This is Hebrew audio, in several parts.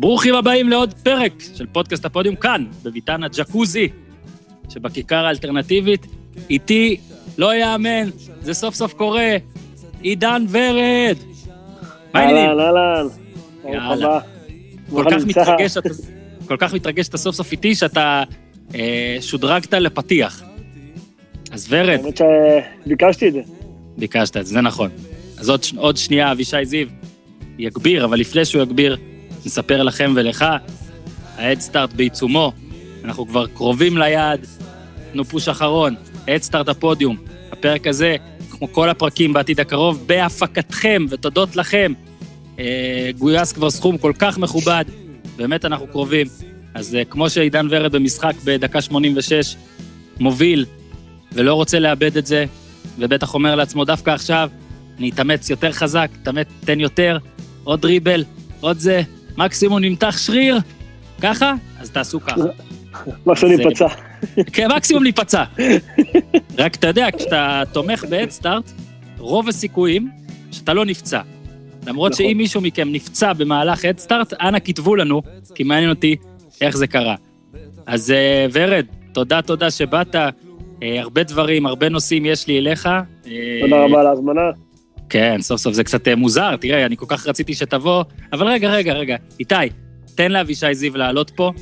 ברוכים הבאים לעוד פרק של פודקאסט הפודיום כאן, בביתן הג'קוזי, שבכיכר האלטרנטיבית. איתי, לא יאמן, זה סוף סוף קורה, עידן ורד. מה העניינים? אהלן, אהלן. יאללה. כל כך מתרגש, אתה- כל כך מתרגש שאתה סוף סוף איתי, שאתה אה, שודרגת לפתיח. אז ורד, האמת שביקשתי את זה. ביקשת את זה, זה נכון. אז עוד, עוד שנייה אבישי זיו יגביר, אבל לפני שהוא יגביר, נספר לכם ולך, ההדסטארט בעיצומו, אנחנו כבר קרובים ליעד, תנו פוש אחרון, ההדסטארט הפודיום. הפרק הזה, כמו כל הפרקים בעתיד הקרוב, בהפקתכם, ותודות לכם. אה, גויס כבר סכום כל כך מכובד, באמת אנחנו קרובים. אז אה, כמו שעידן ורד במשחק בדקה 86 מוביל ולא רוצה לאבד את זה, ובטח אומר לעצמו, דווקא עכשיו, אני אתאמץ יותר חזק, אתאמץ, תן יותר, עוד דריבל, עוד זה, מקסימום נמתח שריר, ככה? אז תעשו ככה. זה- ניפצע. כן, מקסימום להיפצע. רק אתה יודע, כשאתה תומך בהדסטארט, רוב הסיכויים שאתה לא נפצע. למרות נכון. שאם מישהו מכם נפצע במהלך הדסטארט, אנא כתבו לנו, כי מעניין אותי איך זה קרה. אז אה, ורד, תודה, תודה שבאת. אה, הרבה דברים, הרבה נושאים יש לי אליך. אה, תודה רבה על ההזמנה. כן, סוף סוף זה קצת אה, מוזר, תראה, אני כל כך רציתי שתבוא, אבל רגע, רגע, רגע, איתי, תן לאבישי זיו לעלות פה,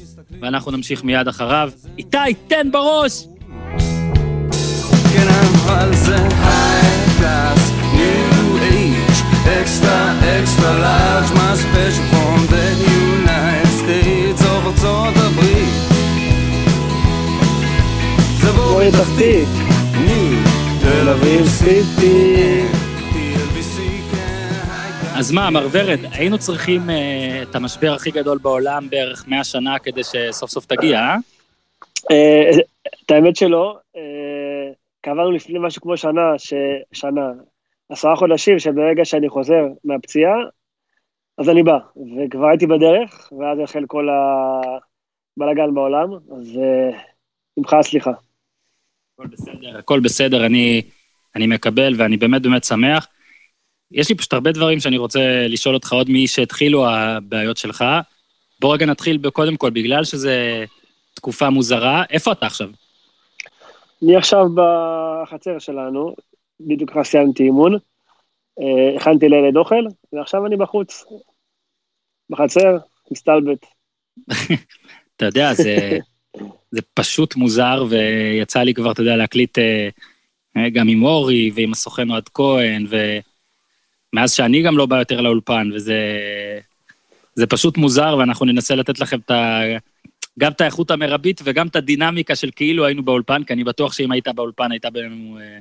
ואנחנו נמשיך מיד אחריו. איתי, תן בראש! כן אבל זה ארצות הברית. זה בואי תחתית. ניו תל אביב סיטי. אז מה, מר ורד, היינו צריכים אה, את המשבר הכי גדול בעולם בערך 100 שנה כדי שסוף סוף תגיע, אה? אה, את האמת שלא, אה, קבענו לפני משהו כמו שנה, ש- שנה, עשרה חודשים, שברגע שאני חוזר מהפציעה, אז אני בא. וכבר הייתי בדרך, ואז החל כל הבלאגן בעולם, אז אה, ממך סליחה. הכל בסדר, הכל בסדר, אני, אני מקבל ואני באמת באמת שמח. יש לי פשוט הרבה דברים שאני רוצה לשאול אותך עוד מי שהתחילו הבעיות שלך. בוא רגע נתחיל קודם כל, בגלל שזה תקופה מוזרה, איפה אתה עכשיו? אני עכשיו בחצר שלנו, בדיוק כבר סיימתי אימון, אה, הכנתי לילד אוכל, ועכשיו אני בחוץ, בחצר, מסתלבט. אתה יודע, זה, זה פשוט מוזר, ויצא לי כבר, אתה יודע, להקליט אה, אה, גם עם אורי ועם הסוכן אוהד כהן, ומאז שאני גם לא בא יותר לאולפן, וזה זה פשוט מוזר, ואנחנו ננסה לתת לכם את ה... גם את האיכות המרבית וגם את הדינמיקה של כאילו היינו באולפן, כי אני בטוח שאם היית באולפן הייתה בינינו אה,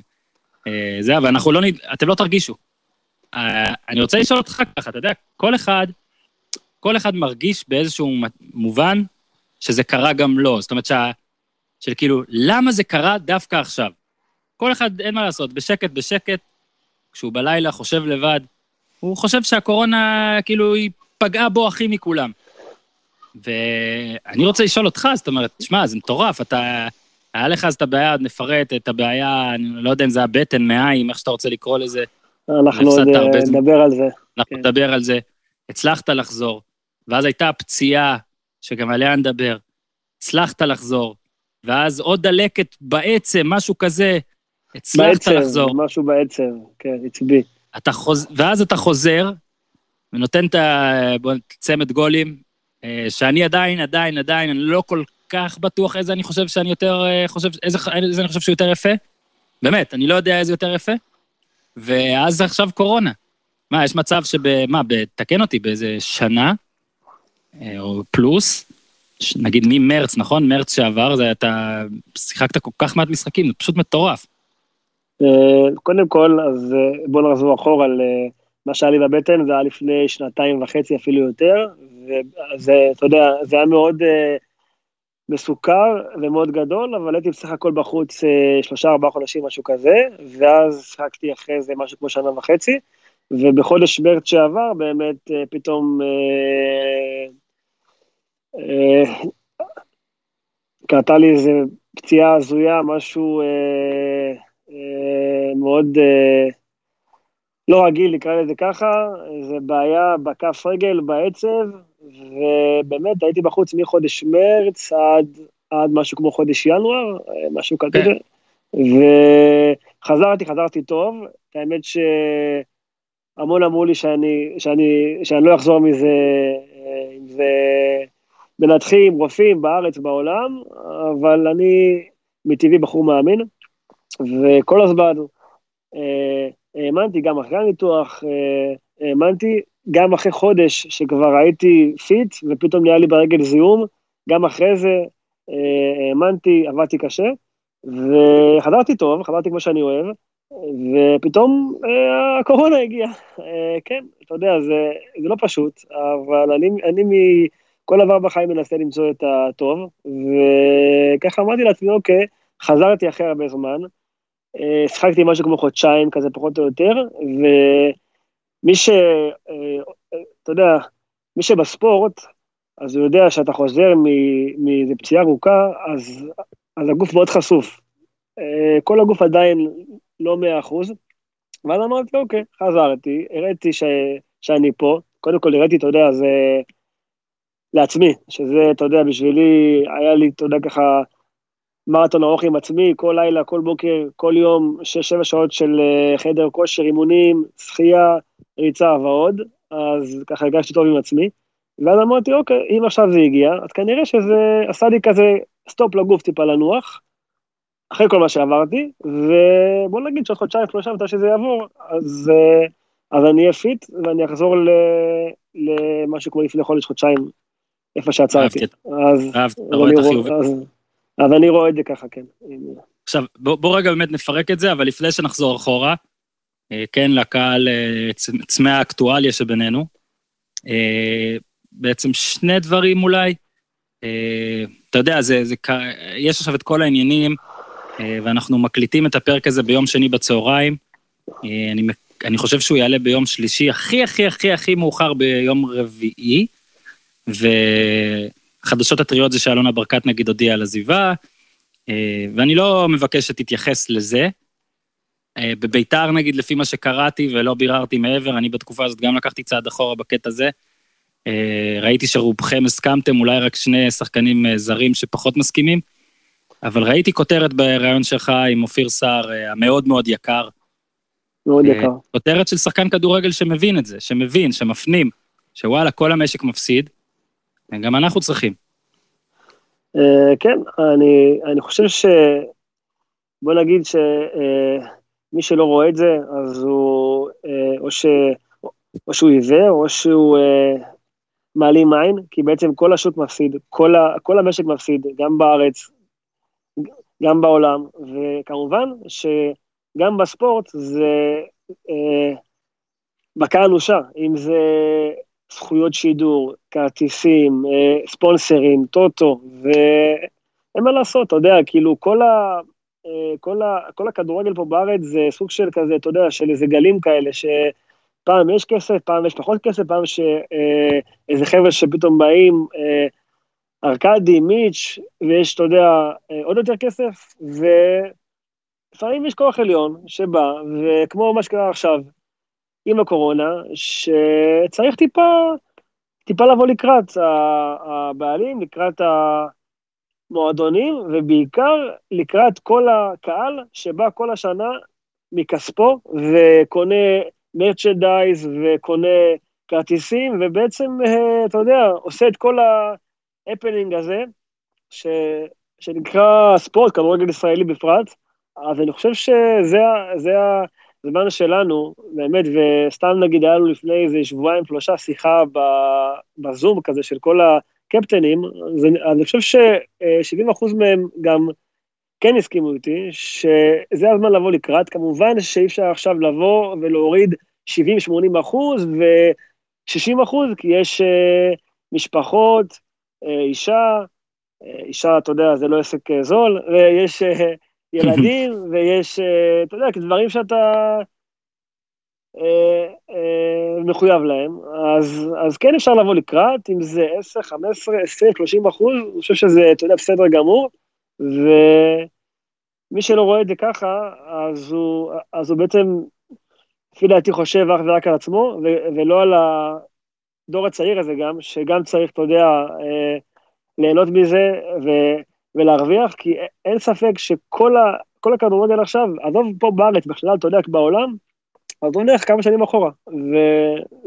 אה, זה, אבל אנחנו לא, נד- אתם לא תרגישו. אה, אני רוצה לשאול אותך ככה, אתה יודע, כל אחד, כל אחד מרגיש באיזשהו מובן שזה קרה גם לו. זאת אומרת שה... של כאילו, למה זה קרה דווקא עכשיו? כל אחד, אין מה לעשות, בשקט, בשקט, כשהוא בלילה חושב לבד, הוא חושב שהקורונה, כאילו, היא פגעה בו הכי מכולם. ואני רוצה לשאול אותך, זאת אומרת, שמע, זה מטורף, אתה... היה לך אז את הבעיה, נפרט את הבעיה, אני לא יודע אם זה הבטן, מעיים, איך שאתה רוצה לקרוא לזה, אנחנו עוד אה. נדבר על זה. אנחנו כן. נדבר על זה. הצלחת לחזור, ואז הייתה פציעה, שגם עליה נדבר. הצלחת לחזור, ואז עוד דלקת בעצם, משהו כזה, הצלחת בעצם, לחזור. משהו בעצם, כן, עצבי. אתה חוז... ואז אתה חוזר, ונותן את הצמד גולים, אה, שאני עדיין, עדיין, עדיין, אני לא כל כך בטוח איזה אני חושב שאני יותר, אה, חושב, איזה, איזה אני חושב שהוא יותר יפה. באמת, אני לא יודע איזה יותר יפה. ואז עכשיו קורונה. מה, יש מצב שב... מה, תקן אותי, באיזה שנה, אה, או פלוס, נגיד ממרץ, נכון? מרץ שעבר, זה אתה שיחקת כל כך מעט משחקים, זה פשוט מטורף. אה, קודם כל, אז אה, בואו נחזור אחורה על מה שהיה לי בבטן, זה היה לפני שנתיים וחצי אפילו יותר, וזה, אתה יודע, זה היה מאוד אה, מסוכר ומאוד גדול, אבל הייתי בסך הכל בחוץ שלושה ארבעה חודשים, משהו כזה, ואז שיחקתי אחרי זה משהו כמו שנה וחצי, ובחודש מרץ שעבר באמת פתאום קרתה לי איזה פציעה הזויה, משהו אה, מאוד אה, לא רגיל, נקרא לזה ככה, זה בעיה בכף רגל, בעצב, ובאמת הייתי בחוץ מחודש מרץ עד, עד משהו כמו חודש ינואר, אה, משהו כזה, כן. וחזרתי, חזרתי טוב, האמת שהמון אמרו לי שאני, שאני, שאני לא אחזור מזה, אה, אם זה מנתחים, רופאים בארץ, בעולם, אבל אני מטבעי בחור מאמין, וכל הזמן אה, האמנתי, גם אחרי הניתוח, אה, האמנתי, גם אחרי חודש שכבר הייתי פיט, ופתאום נהיה לי ברגל זיהום, גם אחרי זה אה, האמנתי, עבדתי קשה, וחזרתי טוב, חזרתי כמו שאני אוהב, ופתאום אה, הקורונה הגיעה. אה, כן, אתה יודע, זה, זה לא פשוט, אבל אני, אני מכל דבר בחיים מנסה למצוא את הטוב, וככה אמרתי לעצמי, אוקיי, חזרתי אחרי הרבה זמן, אה, שחקתי משהו כמו חודשיים כזה פחות או יותר, ומי ש... אה, אתה יודע, מי שבספורט, אז הוא יודע שאתה חוזר מאיזה פציעה ארוכה, אז, אז הגוף מאוד חשוף. אה, כל הגוף עדיין לא מאה אחוז, ואז אמרתי, אוקיי, חזרתי, הראיתי ש, שאני פה, קודם כל הראיתי, אתה יודע, זה לעצמי, שזה, אתה יודע, בשבילי, היה לי, אתה יודע, ככה, מרתון ארוך עם עצמי, כל לילה, כל בוקר, כל יום, שש-שבע שעות של אה, חדר כושר, אימונים, שחייה, ריצה ועוד, אז ככה הרגשתי טוב עם עצמי. ואז אמרתי, אוקיי, אם עכשיו זה הגיע, אז כנראה שזה עשה לי כזה סטופ לגוף טיפה לנוח, אחרי כל מה שעברתי, ובוא נגיד שעוד חודשיים, שלושה, מתי שזה יעבור, אז, אה, אז אני אהיה פיט, ואני אחזור ל, למשהו כמו לפני חודש, חודשיים, איפה שעצרתי. אהבתי, אהבתי, אתה רואה את החיובי. אז אני רואה את זה ככה, כן. עכשיו, בוא, בוא רגע באמת נפרק את זה, אבל לפני שנחזור אחורה, אה, כן, לקהל אה, צמא האקטואליה שבינינו, בעצם שני דברים אולי. אתה יודע, זה, זה, יש עכשיו את כל העניינים, ואנחנו מקליטים את הפרק הזה ביום שני בצהריים. אני, אני חושב שהוא יעלה ביום שלישי, הכי הכי הכי הכי מאוחר ביום רביעי, והחדשות הטריות זה שאלונה ברקת נגיד הודיעה על עזיבה, ואני לא מבקש שתתייחס לזה. בביתר נגיד, לפי מה שקראתי ולא ביררתי מעבר, אני בתקופה הזאת גם לקחתי צעד אחורה בקטע הזה. ראיתי שרובכם הסכמתם, אולי רק שני שחקנים זרים שפחות מסכימים, אבל ראיתי כותרת בריאיון שלך עם אופיר סער, המאוד מאוד יקר. מאוד יקר. כותרת של שחקן כדורגל שמבין את זה, שמבין, שמפנים, שוואלה, כל המשק מפסיד, גם אנחנו צריכים. כן, אני, אני חושב ש... בוא נגיד שמי שלא רואה את זה, אז הוא או, ש... או שהוא עיוור, או שהוא מעלים עין, כי בעצם כל השוק מפסיד, כל, ה... כל המשק מפסיד, גם בארץ, גם בעולם, וכמובן שגם בספורט זה אה, מכה אנושה, אם זה זכויות שידור, כרטיסים, אה, ספונסרים, טוטו, ואין מה לעשות, אתה יודע, כאילו כל, ה, אה, כל, ה, כל הכדורגל פה בארץ זה סוג של כזה, אתה יודע, של איזה גלים כאלה, שפעם יש כסף, פעם יש פחות כסף, פעם יש אה, איזה חבר'ה שפתאום באים, ארקדי, מיץ', ויש, אתה יודע, עוד יותר כסף, ולפעמים יש כוח עליון שבא, וכמו מה שקרה עכשיו עם הקורונה, שצריך טיפה, טיפה לבוא לקראת הבעלים, לקראת המועדונים, ובעיקר לקראת כל הקהל שבא כל השנה מכספו, וקונה מרצ'נדייז, וקונה כרטיסים, ובעצם, אה, אתה יודע, עושה את כל ה... ההפנינג הזה, ש, שנקרא ספורט, כדורגל ישראלי בפרט, אז אני חושב שזה זה הזמן שלנו, באמת, וסתם נגיד היה לנו לפני איזה שבועיים, שלושה, שיחה בזום כזה של כל הקפטנים, אז אני, חושב ש-70% מהם גם כן הסכימו איתי, שזה הזמן לבוא לקראת, כמובן שאי אפשר עכשיו לבוא ולהוריד 70-80 אחוז ו-60 אחוז, כי יש uh, משפחות, אה, אישה, אה, אישה, אתה יודע, זה לא עסק אה, זול, ויש ילדים, ויש, אתה יודע, דברים שאתה מחויב להם, אז, אז כן אפשר לבוא לקראת, אם זה 10, 15, 20, 30 אחוז, אני חושב שזה, אתה יודע, בסדר גמור, ומי שלא רואה את זה ככה, אז הוא, אז הוא בעצם, לפי דעתי, חושב אך ורק על עצמו, ולא על, הדור הצעיר הזה גם, שגם צריך, אתה יודע, אה, ליהנות מזה ו, ולהרוויח, כי אין ספק שכל ה, כל הכדורגל עכשיו, עזוב פה בארץ, בכלל, אתה יודע, בעולם, אז הוא נלך כמה שנים אחורה.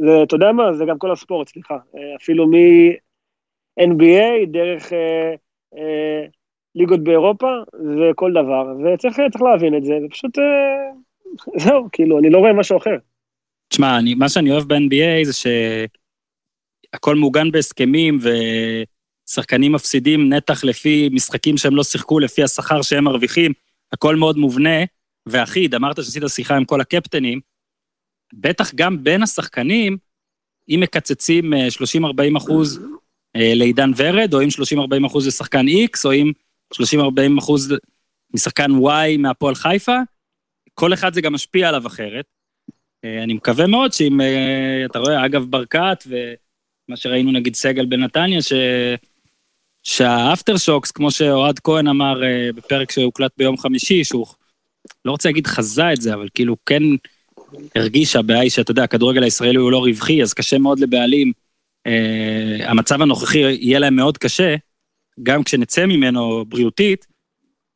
ואתה יודע מה, זה גם כל הספורט, סליחה. אה, אפילו מ-NBA, דרך אה, אה, ליגות באירופה, וכל דבר. וצריך להבין את זה, ופשוט, אה, זהו, כאילו, אני לא רואה משהו אחר. תשמע, מה שאני אוהב ב-NBA זה שהכל מעוגן בהסכמים, ושחקנים מפסידים נתח לפי משחקים שהם לא שיחקו, לפי השכר שהם מרוויחים, הכל מאוד מובנה ואחיד. אמרת שעשית שיחה עם כל הקפטנים, בטח גם בין השחקנים, אם מקצצים 30-40 אה, אחוז אה, לעידן ורד, או אם 30-40 אחוז לשחקן X, או אם 30-40 אחוז משחקן Y מהפועל חיפה, כל אחד זה גם משפיע עליו אחרת. אה, אני מקווה מאוד שאם, אתה רואה, אגב ברקת, ומה שראינו נגיד סגל בנתניה, ש... שהאפטר שוקס, כמו שאוהד כהן אמר בפרק שהוקלט ביום חמישי, שהוא, לא רוצה להגיד חזה את זה, אבל כאילו כן הרגיש שהבעיה היא שאתה יודע, הכדורגל הישראלי הוא לא רווחי, אז קשה מאוד לבעלים. אה, המצב הנוכחי יהיה להם מאוד קשה, גם כשנצא ממנו בריאותית,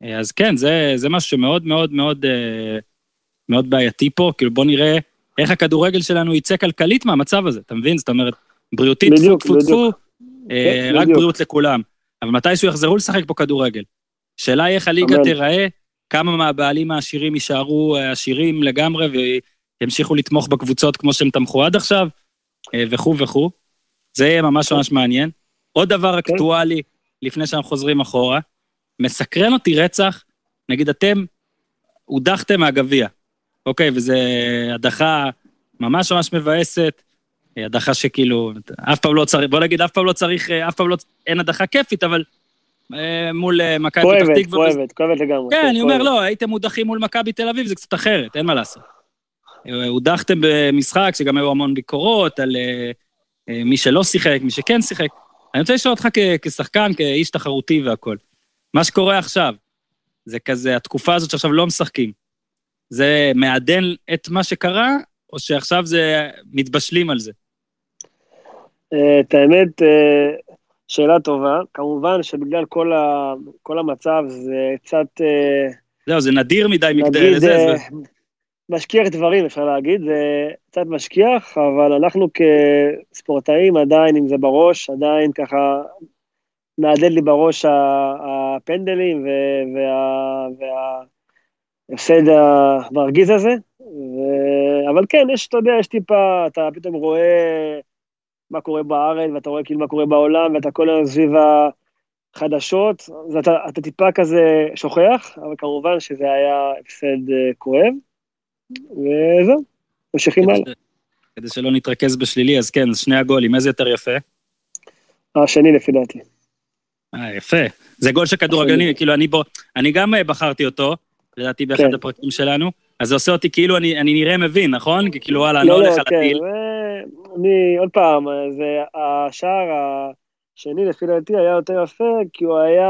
אה, אז כן, זה, זה משהו שמאוד מאוד מאוד אה, מאוד בעייתי פה, כאילו בוא נראה איך הכדורגל שלנו יצא כלכלית מהמצב הזה, אתה מבין? זאת אומרת, בריאותית, טפו טפו טפו, אה, כן, רק בדיוק. בריאות לכולם. אבל מתישהו יחזרו לשחק פה כדורגל. שאלה היא איך הליגה תיראה, כמה מהבעלים העשירים יישארו אה, עשירים לגמרי ימשיכו לתמוך בקבוצות כמו שהם תמכו עד עכשיו, אה, וכו' וכו'. זה יהיה ממש ממש מעניין. עוד דבר כן. אקטואלי, לפני שאנחנו חוזרים אחורה, מסקרן אותי רצח, נגיד אתם הודחתם מהגביע, אוקיי, וזו הדחה ממש ממש מבאסת, הדחה שכאילו, אף פעם לא צריך, בוא נגיד, אף פעם לא צריך, אה, אף פעם לא, אין הדחה כיפית, אבל אה, מול מכבי פתח תקווה. כואבת, כואבת, כואבת לגמרי. כן, אני אומר, לא, הייתם מודחים מול מכבי תל אביב, זה קצת אחרת, אין מה לעשות. הודחתם במשחק שגם היו המון ביקורות על אה, אה, מי שלא שיחק, מי שכן שיחק. אני רוצה לשאול אותך כשחקן, כאיש תחרותי והכול. מה שקורה עכשיו, זה כזה, התקופה הזאת שעכשיו לא משחקים, זה מעדן את מה שקרה, או שעכשיו זה, מתבשלים על זה? אה, את האמת, שאלה טובה. כמובן שבגלל כל, ה, כל המצב זה קצת... זהו, זה נדיר מדי מכדי לזה. משכיח דברים, אפשר להגיד, זה קצת משכיח, אבל אנחנו כספורטאים עדיין, אם זה בראש, עדיין ככה מהדהד לי בראש הפנדלים וההפסד המרגיז הזה. ו... אבל כן, יש, אתה יודע, יש טיפה, אתה פתאום רואה מה קורה בארץ, ואתה רואה כאילו מה קורה בעולם, ואתה כל היום סביב החדשות, אז אתה, אתה טיפה כזה שוכח, אבל כמובן שזה היה הפסד אה, כואב. וזהו, ממשיכים הלאה. כדי שלא נתרכז בשלילי, אז כן, שני הגולים, איזה יותר יפה? השני לפי דעתי. אה, יפה. זה גול של כדורגלנים, כאילו אני בו, אני גם אה, בחרתי אותו, לדעתי באחד כן. הפרקים שלנו, אז זה עושה אותי כאילו אני, אני נראה מבין, נכון? כי כאילו וואלה, אני לא, לא הולך על כן, הטיל. אני, עוד פעם, זה השער השני לפי דעתי היה יותר יפה, כי הוא היה,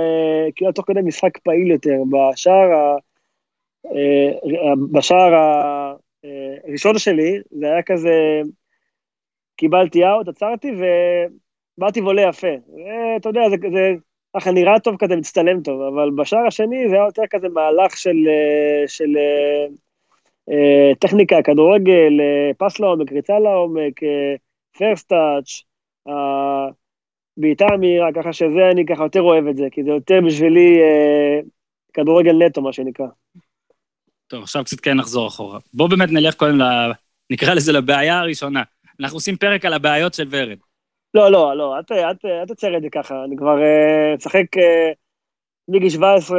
אה, כאילו תוך כדי משחק פעיל יותר. בשער אה, בשער הראשון שלי, זה היה כזה, קיבלתי אאוט, עצרתי ובאתי ועולה יפה. אתה יודע, זה, זה ככה נראה טוב כזה, מצטלם טוב, אבל בשער השני זה היה יותר כזה מהלך של, של אה, טכניקה, כדורגל, אה, פס לעומק, ריצה לעומק, פרסט טאץ', בעיטה מהירה, ככה שזה, אני ככה יותר אוהב את זה, כי זה יותר בשבילי כדורגל נטו, מה שנקרא. טוב, עכשיו קצת כן נחזור אחורה. בואו באמת נלך קודם, ל... נקרא לזה לבעיה הראשונה. אנחנו עושים פרק על הבעיות של ורד. לא, לא, לא, אל תצייר את זה ככה. אני כבר משחק אה, מגיל 17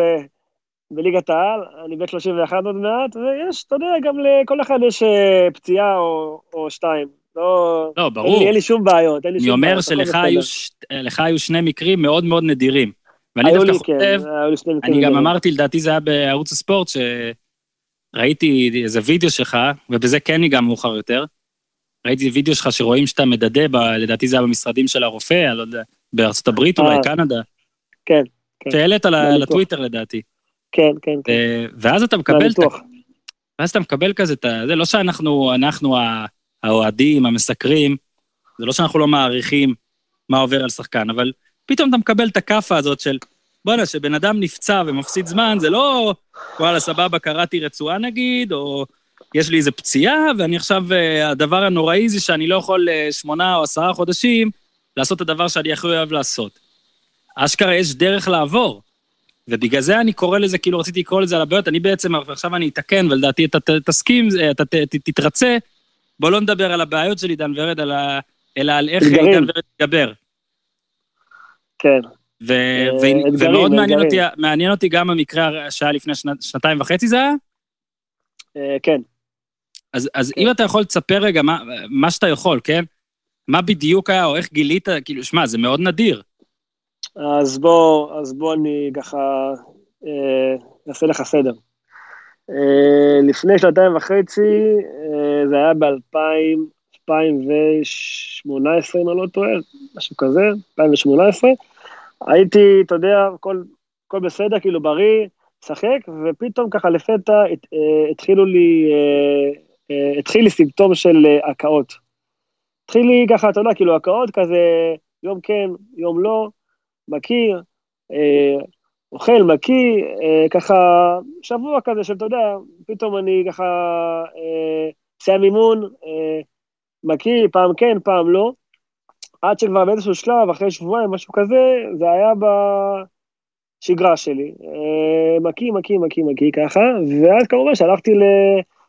בליגת העל, אני בן 31 עוד מעט, ויש, אתה יודע, גם לכל אחד יש אה, פציעה או, או שתיים. לא, לא, ברור. אין לי, שום בעיות, אין לי שום בעיות. אני אומר שלך היו, ש... היו שני מקרים מאוד מאוד נדירים. ואני דווקא כן, חושב, אני גם אמרתי, לדעתי זה היה בערוץ הספורט, ש... ראיתי איזה וידאו שלך, ובזה כן ניגע מאוחר יותר. ראיתי וידאו שלך שרואים שאתה מדדה, ב, לדעתי זה היה במשרדים של הרופא, אני לא יודע, בארצות הברית אולי, אה. קנדה. כן, כן. שהעלית לטוויטר לדעתי. כן, כן, כן. ואז אתה מקבל את. ואז אתה מקבל כזה את ה... זה לא שאנחנו, אנחנו האוהדים, המסקרים, זה לא שאנחנו לא מעריכים מה עובר על שחקן, אבל פתאום אתה מקבל את הכאפה הזאת של, בואנה, שבן אדם נפצע ומפסיד זמן, זה לא, וואלה, סבבה, קראתי רצועה נגיד, או יש לי איזה פציעה, ואני עכשיו, אה, הדבר הנוראי זה שאני לא יכול אה, שמונה או עשרה חודשים לעשות את הדבר שאני הכי אוהב לעשות. אשכרה יש דרך לעבור. ובגלל זה אני קורא לזה, כאילו רציתי לקרוא לזה על הבעיות, אני בעצם, ועכשיו אני אתקן, ולדעתי אתה תסכים, אה, אתה תתרצה, בוא לא נדבר על הבעיות של עידן ורד, אלא על איך. עידן ורד יתגבר. כן. ו- אה, ומאוד מעניין אותי. מעניין אותי גם המקרה שהיה לפני שנת- שנתיים וחצי זה היה? אה, כן. אז, אז כן. אם אתה יכול תספר רגע מה, מה שאתה יכול, כן? מה בדיוק היה, או איך גילית, כאילו, שמע, זה מאוד נדיר. אז בוא, אז בוא אני ככה אה, אעשה לך סדר. אה, לפני שנתיים וחצי, אה, זה היה ב-2018, אם אני לא טועה, משהו כזה, 2018. הייתי, אתה יודע, הכל, הכל בסדר, כאילו בריא, משחק, ופתאום ככה לפתע הת, התחילו לי, התחיל לי סימפטום של הקאות. התחיל לי ככה, אתה יודע, כאילו הקאות כזה, יום כן, יום לא, מקיא, אה, אוכל, מקיא, אה, ככה שבוע כזה של, אתה יודע, פתאום אני ככה אה, מסיים אימון, אה, מקיא, פעם כן, פעם לא, עד שכבר באיזשהו שלב, אחרי שבועיים, משהו כזה, זה היה בשגרה שלי. אה, מקיא, מקיא, מקיא, מקיא ככה, ואז כמובן שהלכתי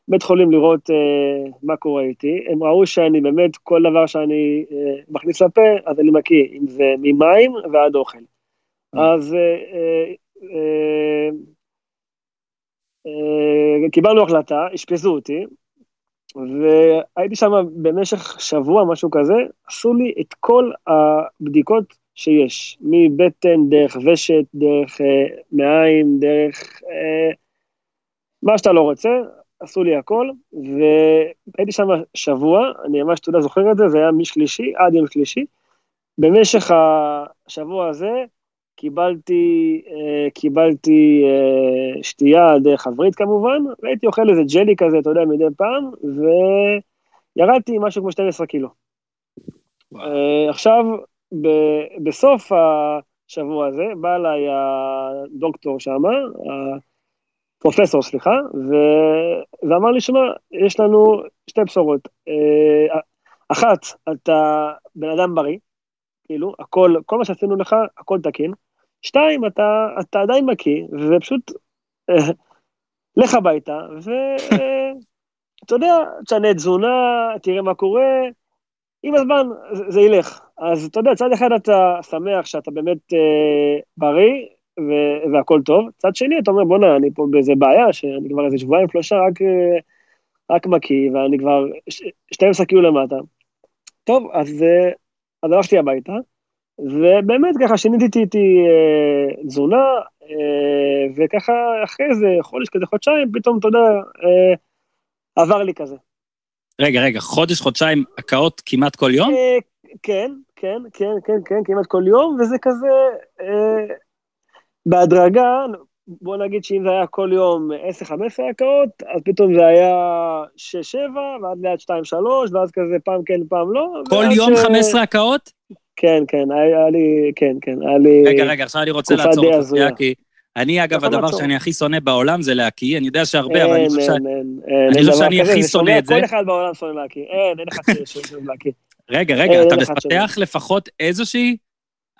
לבית חולים לראות אה, מה קורה איתי. הם ראו שאני באמת, כל דבר שאני אה, מכניס לפה, אז אני מקיא, אם זה ממים ועד אוכל. אז אה, אה, אה, אה, קיבלנו החלטה, אשפזו אותי, והייתי שם במשך שבוע, משהו כזה, עשו לי את כל הבדיקות שיש, מבטן, דרך ושת, דרך אה, מעיים, דרך אה, מה שאתה לא רוצה, עשו לי הכל, והייתי שם שבוע, אני ממש, אתה יודע, זוכר את זה, זה היה משלישי עד יום שלישי. במשך השבוע הזה קיבלתי, אה, קיבלתי אה, שתייה דרך הברית כמובן, והייתי אוכל איזה ג'לי כזה, אתה יודע, מדי פעם, וירדתי משהו כמו 12 קילו. אה, עכשיו, ב- בסוף השבוע הזה, בא אליי הדוקטור שם, הפרופסור, סליחה, ו- ואמר לי, שמע, יש לנו שתי בשורות. אה, אחת, אתה בן אדם בריא, כאילו, הכל, כל מה שעשינו לך, הכל תקין. שתיים, אתה, אתה עדיין מקיא, ופשוט אה, לך הביתה, ואתה יודע, תשנה תזונה, תראה מה קורה, עם הזמן זה, זה ילך. אז אתה יודע, צד אחד אתה שמח שאתה באמת אה, בריא, ו- והכל טוב, צד שני אתה אומר, בואנה, אני פה באיזה בעיה, שאני כבר איזה שבועיים, שלושה, רק, אה, רק מקיא, ואני כבר ש- 12 קילו למטה. טוב, אז, אה, אז הלכתי הביתה, ובאמת ככה שיניתי איתי אה, תזונה, אה, וככה אחרי איזה חודש כזה, חודשיים, פתאום, אתה יודע, אה, עבר לי כזה. רגע, רגע, חודש, חודשיים, הקאות כמעט כל יום? אה, כן, כן, כן, כן, כן, כמעט כל יום, וזה כזה, אה, בהדרגה, בוא נגיד שאם זה היה כל יום 10-15 הקאות, אז פתאום זה היה 6-7, ואז לאט 2-3, ואז כזה פעם כן, פעם לא. כל ועד יום ש- 15 הקאות? כן, כן, היה לי, כן, כן, היה לי... רגע, רגע, עכשיו אני רוצה לעצור אותך. כי אני, אגב, יכול הדבר. שאני הכי שונא בעולם זה להקיא, אני יודע שהרבה, אבל אני חושב ש... אין, אין, אין, אני אין חושב דבר שאני הכי שונא את זה. כל אחד בעולם שונא להקיא, אין, אין אחד ששונא להקיא. רגע, רגע, אתה מפתח לפחות איזושהי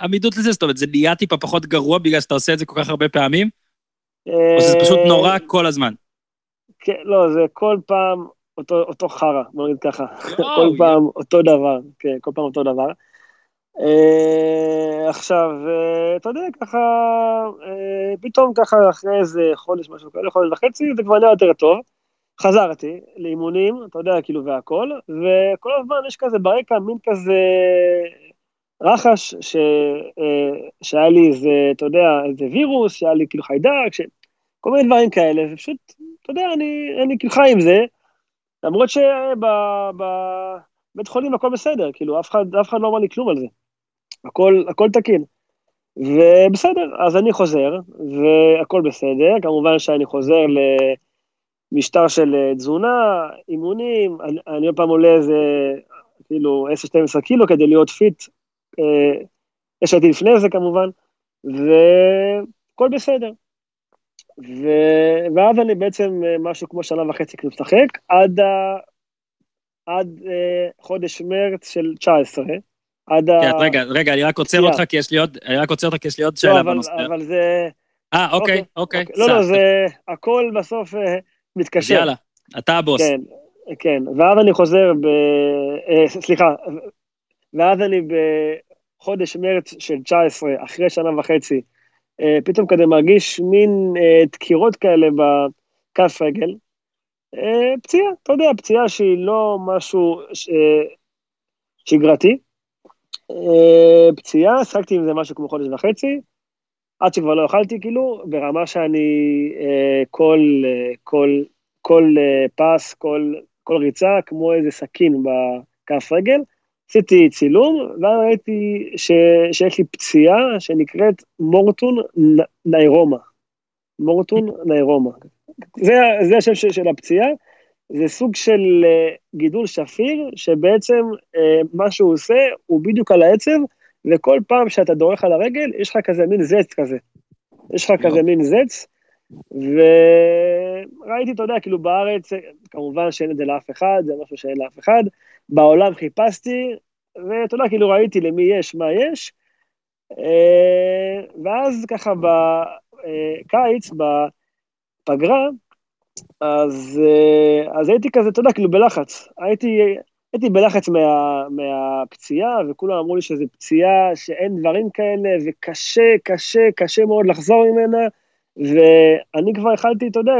עמידות לזה? זאת אומרת, זה נהיה טיפה פחות גרוע בגלל שאתה עושה את זה כל כך הרבה פעמים? או שזה פשוט אה, נורא כל הזמן? כן, לא, זה כל פעם אותו, אותו חרא, בוא נגיד ככה. כל פעם אותו דבר, כן, כל פעם אותו דבר. אה, עכשיו, אה, אתה יודע, ככה, פתאום ככה אחרי איזה חודש, משהו כאלה, חודש וחצי, זה כבר נהיה יותר טוב. חזרתי לאימונים, אתה יודע, כאילו, והכל, וכל הזמן יש כזה ברקע מין כזה רחש, ש, אה, שהיה לי איזה, אתה יודע, איזה וירוס, שהיה לי כאילו חיידק, ש... כל מיני דברים כאלה, ופשוט, אתה יודע, אני, אני כאילו חי עם זה, למרות שבבית חולים הכל בסדר, כאילו, אף אחד, אף אחד לא אמר לי כלום על זה. הכל, הכל תקין. ובסדר, אז אני חוזר, והכל בסדר, כמובן שאני חוזר למשטר של אה, תזונה, אימונים, אני, עוד פעם עולה איזה, כאילו 10-12 קילו כדי להיות פיט. אה, יש הייתי לפני זה כמובן, והכל בסדר. ו... ואז אני בעצם אה, משהו כמו שנה וחצי כאילו משחק, עד, ה... עד אה, חודש מרץ של 19, עד ה... כן, רגע, רגע, אני רק עוצר אותך כי יש לי עוד, אני רק עוצר אותך כי יש לי עוד לא, שאלה אבל, בנושא. אבל זה... אה, אוקיי, אוקיי. לא, לא, סע, זה הכל בסוף אה, מתקשר. יאללה, אתה הבוס. כן, כן, ואז אני חוזר ב... סליחה, ואז אני בחודש מרץ של 19, אחרי שנה וחצי, אה, פתאום כזה מרגיש מין אה, דקירות כאלה בכף רגל. אה, פציעה, אתה יודע, פציעה שהיא לא משהו ש... שגרתי. פציעה, שחקתי עם זה משהו כמו חודש וחצי, עד שכבר לא אכלתי, כאילו, ברמה שאני כל, כל, כל פס, כל, כל ריצה, כמו איזה סכין בכף רגל. עשיתי צילום, ואז ראיתי ש, שיש לי פציעה שנקראת מורטון ניירומה. מורטון ניירומה. זה, זה השם של, של הפציעה, זה סוג של אה, גידול שפיר, שבעצם אה, מה שהוא עושה, הוא בדיוק על העצב, וכל פעם שאתה דורך על הרגל, יש לך כזה מין זץ כזה. יש לך כזה מין זץ, וראיתי, אתה יודע, כאילו בארץ, כמובן שאין את זה לאף אחד, זה משהו שאין לאף אחד. בעולם חיפשתי, ואתה יודע, כאילו ראיתי למי יש, מה יש. אה, ואז ככה בקיץ, בפגרה, אז, אה, אז הייתי כזה, אתה יודע, כאילו בלחץ. הייתי, הייתי בלחץ מה, מהפציעה, וכולם אמרו לי שזו פציעה, שאין דברים כאלה, וקשה, קשה, קשה מאוד לחזור ממנה, ואני כבר התחלתי, אתה יודע,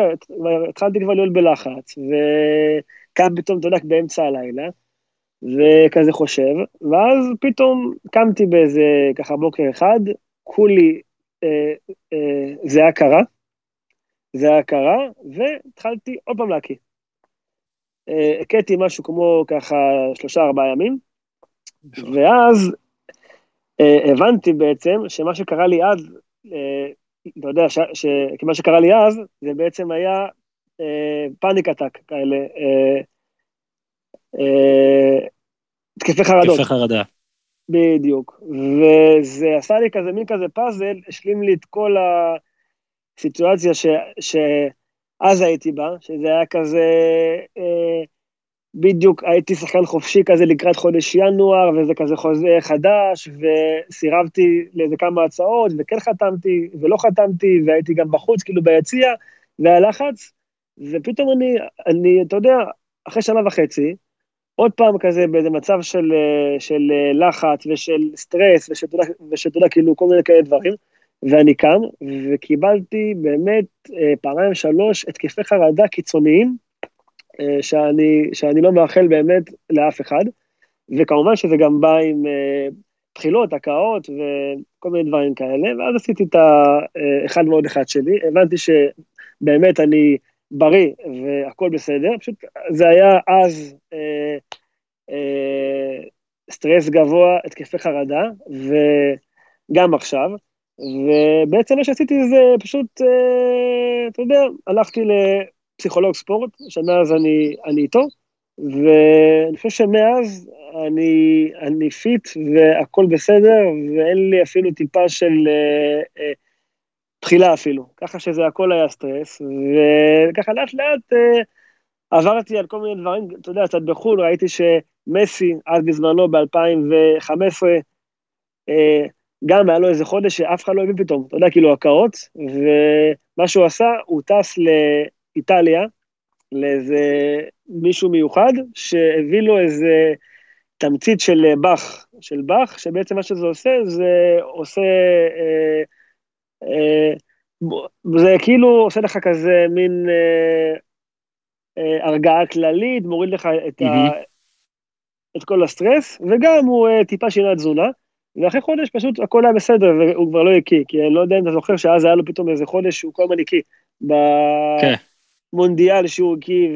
התחלתי כבר להיות בלחץ, וקם פתאום, אתה יודע, באמצע הלילה, וכזה חושב, ואז פתאום קמתי באיזה, ככה בוקר אחד, כולי, אה, אה, זה היה קרה, זה היה קרה, והתחלתי עוד פעם להקיא. אה, הכיתי משהו כמו ככה שלושה ארבעה ימים, ואז אה, הבנתי בעצם שמה שקרה לי אז, אה, אתה יודע, ש, ש, כי מה שקרה לי אז, זה בעצם היה אה, פאניק אטאק כאלה, אה, אה, התקפי חרדות. יפה חרדה. בדיוק. וזה עשה לי כזה מין כזה פאזל, השלים לי את כל הסיטואציה ש, שאז הייתי בה, שזה היה כזה, אה, בדיוק הייתי שחקן חופשי כזה לקראת חודש ינואר, וזה כזה חוזה חדש, וסירבתי לאיזה כמה הצעות, וכן חתמתי, ולא חתמתי, והייתי גם בחוץ, כאילו ביציע, והיה לחץ, ופתאום אני, אני, אתה יודע, אחרי שנה וחצי, עוד פעם כזה באיזה מצב של, אה, של אה, לחץ ושל סטרס ושל, יודע, כאילו כל מיני כאלה דברים, ואני קם, וקיבלתי באמת אה, פעמיים שלוש התקפי חרדה קיצוניים, שאני, שאני לא מאחל באמת לאף אחד, וכמובן שזה גם בא עם בחילות, הקאות וכל מיני דברים כאלה, ואז עשיתי את האחד ועוד אחד שלי, הבנתי שבאמת אני בריא והכל בסדר, פשוט זה היה אז אה, אה, סטרס גבוה, התקפי חרדה, וגם עכשיו, ובעצם מה שעשיתי זה פשוט, אה, אתה יודע, הלכתי לפסיכולוג ספורט, שמאז אני, אני איתו, ואני חושב שמאז אני, אני fit והכל בסדר, ואין לי אפילו טיפה של... אה, אה, תחילה אפילו, ככה שזה הכל היה סטרס, וככה לאט לאט אה, עברתי על כל מיני דברים, אתה יודע, קצת בחו"ל, ראיתי שמסי, אז בזמנו, ב-2015, אה, גם היה לו איזה חודש שאף אחד לא הבין פתאום, אתה יודע, כאילו הקאות, ומה שהוא עשה, הוא טס לאיטליה, לאיזה מישהו מיוחד, שהביא לו איזה תמצית של באך, של באך, שבעצם מה שזה עושה, זה עושה... אה, אה, זה כאילו עושה לך כזה מין אה, אה, הרגעה כללית, מוריד לך את, ה, את כל הסטרס, וגם הוא טיפה שינה תזונה, ואחרי חודש פשוט הכל היה בסדר, והוא כבר לא הקיא, כי אני לא יודע אם אתה זוכר שאז היה לו פתאום איזה חודש שהוא כל הזמן הקיא. במונדיאל כן. שהוא הקיא,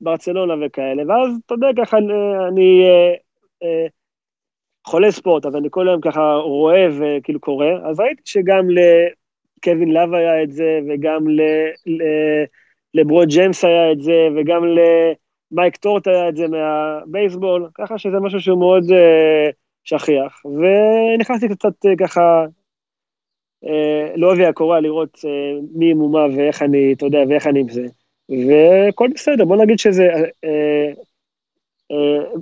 ובברצלונה וכאלה, ואז אתה יודע, ככה אני, אני חולה ספורט, אבל אני כל היום ככה רואה וכאילו קורא, אז ראיתי שגם לקווין לאב היה את זה, וגם ל... ל... לברוד ג'יימס היה את זה, וגם מייק טורט היה את זה מהבייסבול, ככה שזה משהו שהוא מאוד אה, שכיח. ונכנסתי קצת אה, ככה אה, לעובי הקורה לראות אה, מי מומה ואיך אני, אתה יודע, ואיך אני עם זה. והכל בסדר, בוא נגיד שזה אה, אה,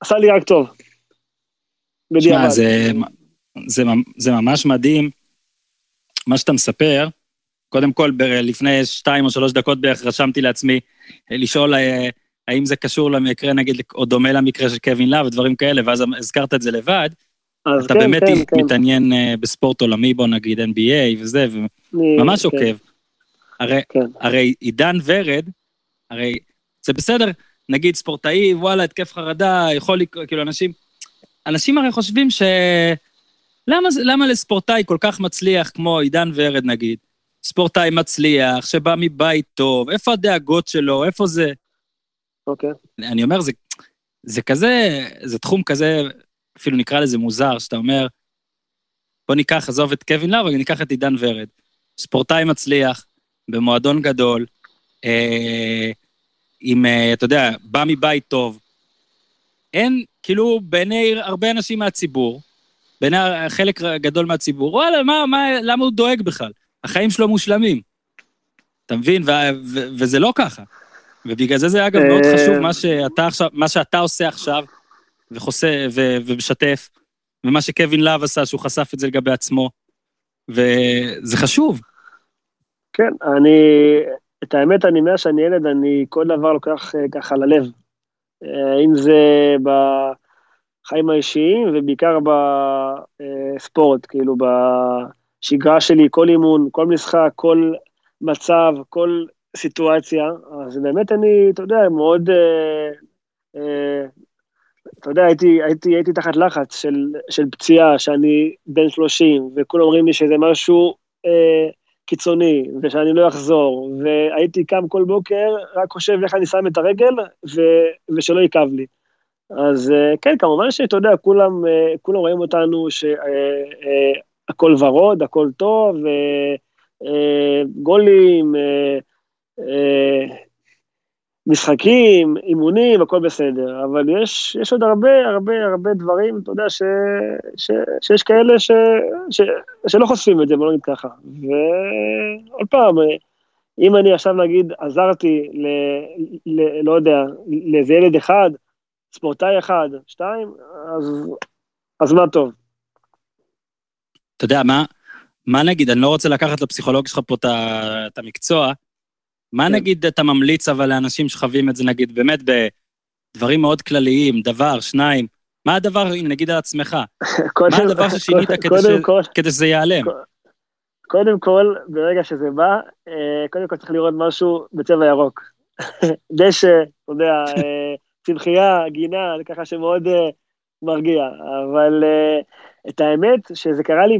עשה לי רק טוב. בדיעבד. זה, זה, זה ממש מדהים, מה שאתה מספר. קודם כל, ב- לפני שתיים או שלוש דקות בערך רשמתי לעצמי אה, לשאול אה, האם זה קשור למקרה, נגיד, או דומה למקרה של קווין לאב ודברים כאלה, ואז הזכרת את זה לבד. אז אתה כן, באמת כן, כן. מתעניין אה, בספורט עולמי, בוא נגיד NBA וזה, וממש כן, עוקב. הרי כן. הרי עידן ורד, הרי זה בסדר, נגיד ספורטאי, וואלה, התקף חרדה, יכול לקרות, כאילו אנשים, אנשים הרי חושבים ש... למה, למה לספורטאי כל כך מצליח, כמו עידן ורד נגיד, ספורטאי מצליח, שבא מבית טוב, איפה הדאגות שלו, איפה זה? אוקיי. אני אומר, זה, זה כזה, זה תחום כזה, אפילו נקרא לזה מוזר, שאתה אומר, בוא ניקח, עזוב את קווין לאב, ניקח את עידן ורד. ספורטאי מצליח, במועדון גדול, אה, עם, אה, אתה יודע, בא מבית טוב. אין, כאילו, בעיני הרבה אנשים מהציבור, בעיני חלק גדול מהציבור, וואלה, מה, מה, למה הוא דואג בכלל? החיים שלו מושלמים. אתה מבין? ו- ו- וזה לא ככה. ובגלל זה זה אגב מאוד אה, חשוב, מה שאתה עכשיו, מה שאתה עושה עכשיו, וחוסה, ו- ומשתף, ומה שקווין להב עשה, שהוא חשף את זה לגבי עצמו, וזה חשוב. כן, אני, את האמת, אני מאז שאני ילד, אני כל דבר לוקח אה, ככה ללב. אה, אם זה בחיים האישיים, ובעיקר בספורט, כאילו בשגרה שלי, כל אימון, כל משחק, כל מצב, כל סיטואציה, אז באמת אני, אתה יודע, מאוד, אה, אה, אתה יודע, הייתי, הייתי, הייתי תחת לחץ של, של פציעה, שאני בן 30, וכולם אומרים לי שזה משהו אה, קיצוני, ושאני לא אחזור, והייתי קם כל בוקר, רק חושב איך אני שם את הרגל, ו, ושלא יכאב לי. אז אה, כן, כמובן שאתה יודע, כולם, אה, כולם רואים אותנו שהכל ורוד, הכל טוב, אה, אה, גולים, אה, אה, משחקים, אימונים, הכל בסדר, אבל יש, יש עוד הרבה, הרבה, הרבה דברים, אתה יודע, ש, ש, שיש כאלה ש, ש, שלא חושפים את זה, בוא נגיד ככה. ועוד פעם, אם אני עכשיו נגיד עזרתי ל... ל לא יודע, לאיזה ילד אחד, ספורטאי אחד, שתיים, אז, אז מה טוב. אתה יודע, מה, מה נגיד, אני לא רוצה לקחת לפסיכולוג שלך פה את המקצוע, מה כן. נגיד אתה ממליץ אבל לאנשים שחווים את זה, נגיד, באמת בדברים מאוד כלליים, דבר, שניים, מה הדבר, הנה, נגיד על עצמך, מה הדבר ששינית כדי שזה ייעלם? קודם כל, ברגע שזה בא, אה, קודם כל צריך לראות משהו בצבע ירוק. דשא, אתה יודע, אה, צמחייה, גינה, זה ככה שמאוד אה, מרגיע. אבל את האמת, שזה קרה לי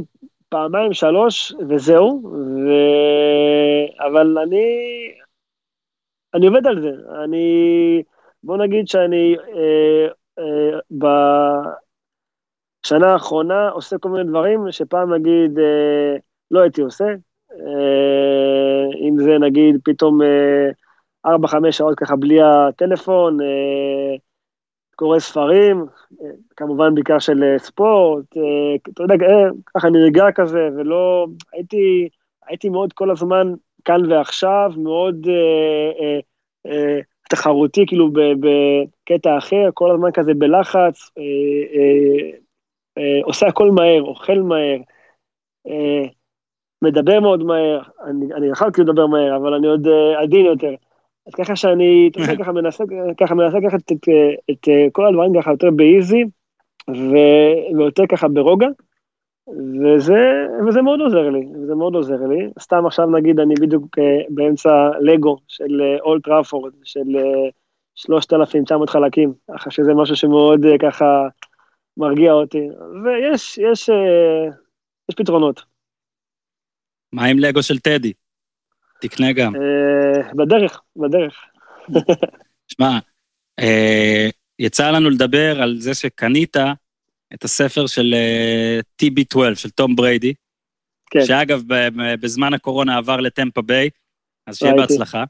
פעמיים, שלוש, וזהו. ו... אבל אני, אני עובד על זה. אני, בוא נגיד שאני אה, אה, בשנה האחרונה עושה כל מיני דברים שפעם נגיד אה, לא הייתי עושה. אה, אם זה נגיד פתאום אה, ארבע, חמש שעות ככה בלי הטלפון, אה, קורא ספרים, אה, כמובן בעיקר של אה, ספורט, אה, אתה יודע, אה, ככה נרגע כזה, ולא, הייתי, הייתי מאוד כל הזמן כאן ועכשיו, מאוד אה, אה, אה, תחרותי, כאילו ב- בקטע אחר, כל הזמן כזה בלחץ, אה, אה, אה, עושה הכל מהר, אוכל מהר, אה, מדבר מאוד מהר, אני, אני יכולתי לדבר מהר, אבל אני עוד אה, עדין יותר. אז ככה שאני, אתה יודע, ככה מנסה, ככה מנסה לקחת את, את, את אה, כל הדברים ככה יותר באיזי, ויותר ככה ברוגע, וזה, וזה מאוד עוזר לי, וזה מאוד עוזר לי. סתם עכשיו נגיד, אני בדיוק אה, באמצע לגו של אה, אולט טראפורד, של אה, 3,900 חלקים, ככה שזה משהו שמאוד אה, ככה מרגיע אותי. ויש, יש, אה, יש פתרונות. מה עם לגו של טדי? תקנה גם. אה, בדרך, בדרך. שמע, אה, יצא לנו לדבר על זה שקנית את הספר של אה, TB12, של תום בריידי, כן. שאגב, בזמן הקורונה עבר לטמפה ביי, אז שיהיה. בהצלחה.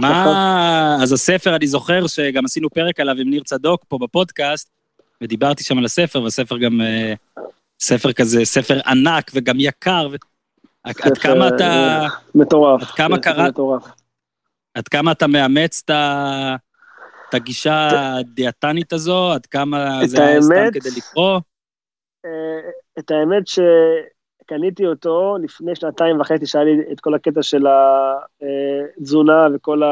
מה... אז הספר, אני זוכר שגם עשינו פרק עליו עם ניר צדוק פה בפודקאסט, ודיברתי שם על הספר, והספר גם... אה, ספר כזה, ספר ענק וגם יקר. ו... עד ספר, כמה אתה... אה, מטורף. עד כמה ספר קראת- מטורף. עד כמה אתה מאמץ את ה- את הגישה הדיאטנית הזו? עד כמה זה היה סתם כדי לקרוא? אה, את האמת שקניתי אותו לפני שנתיים וחצי, שהיה לי את כל הקטע של התזונה וכל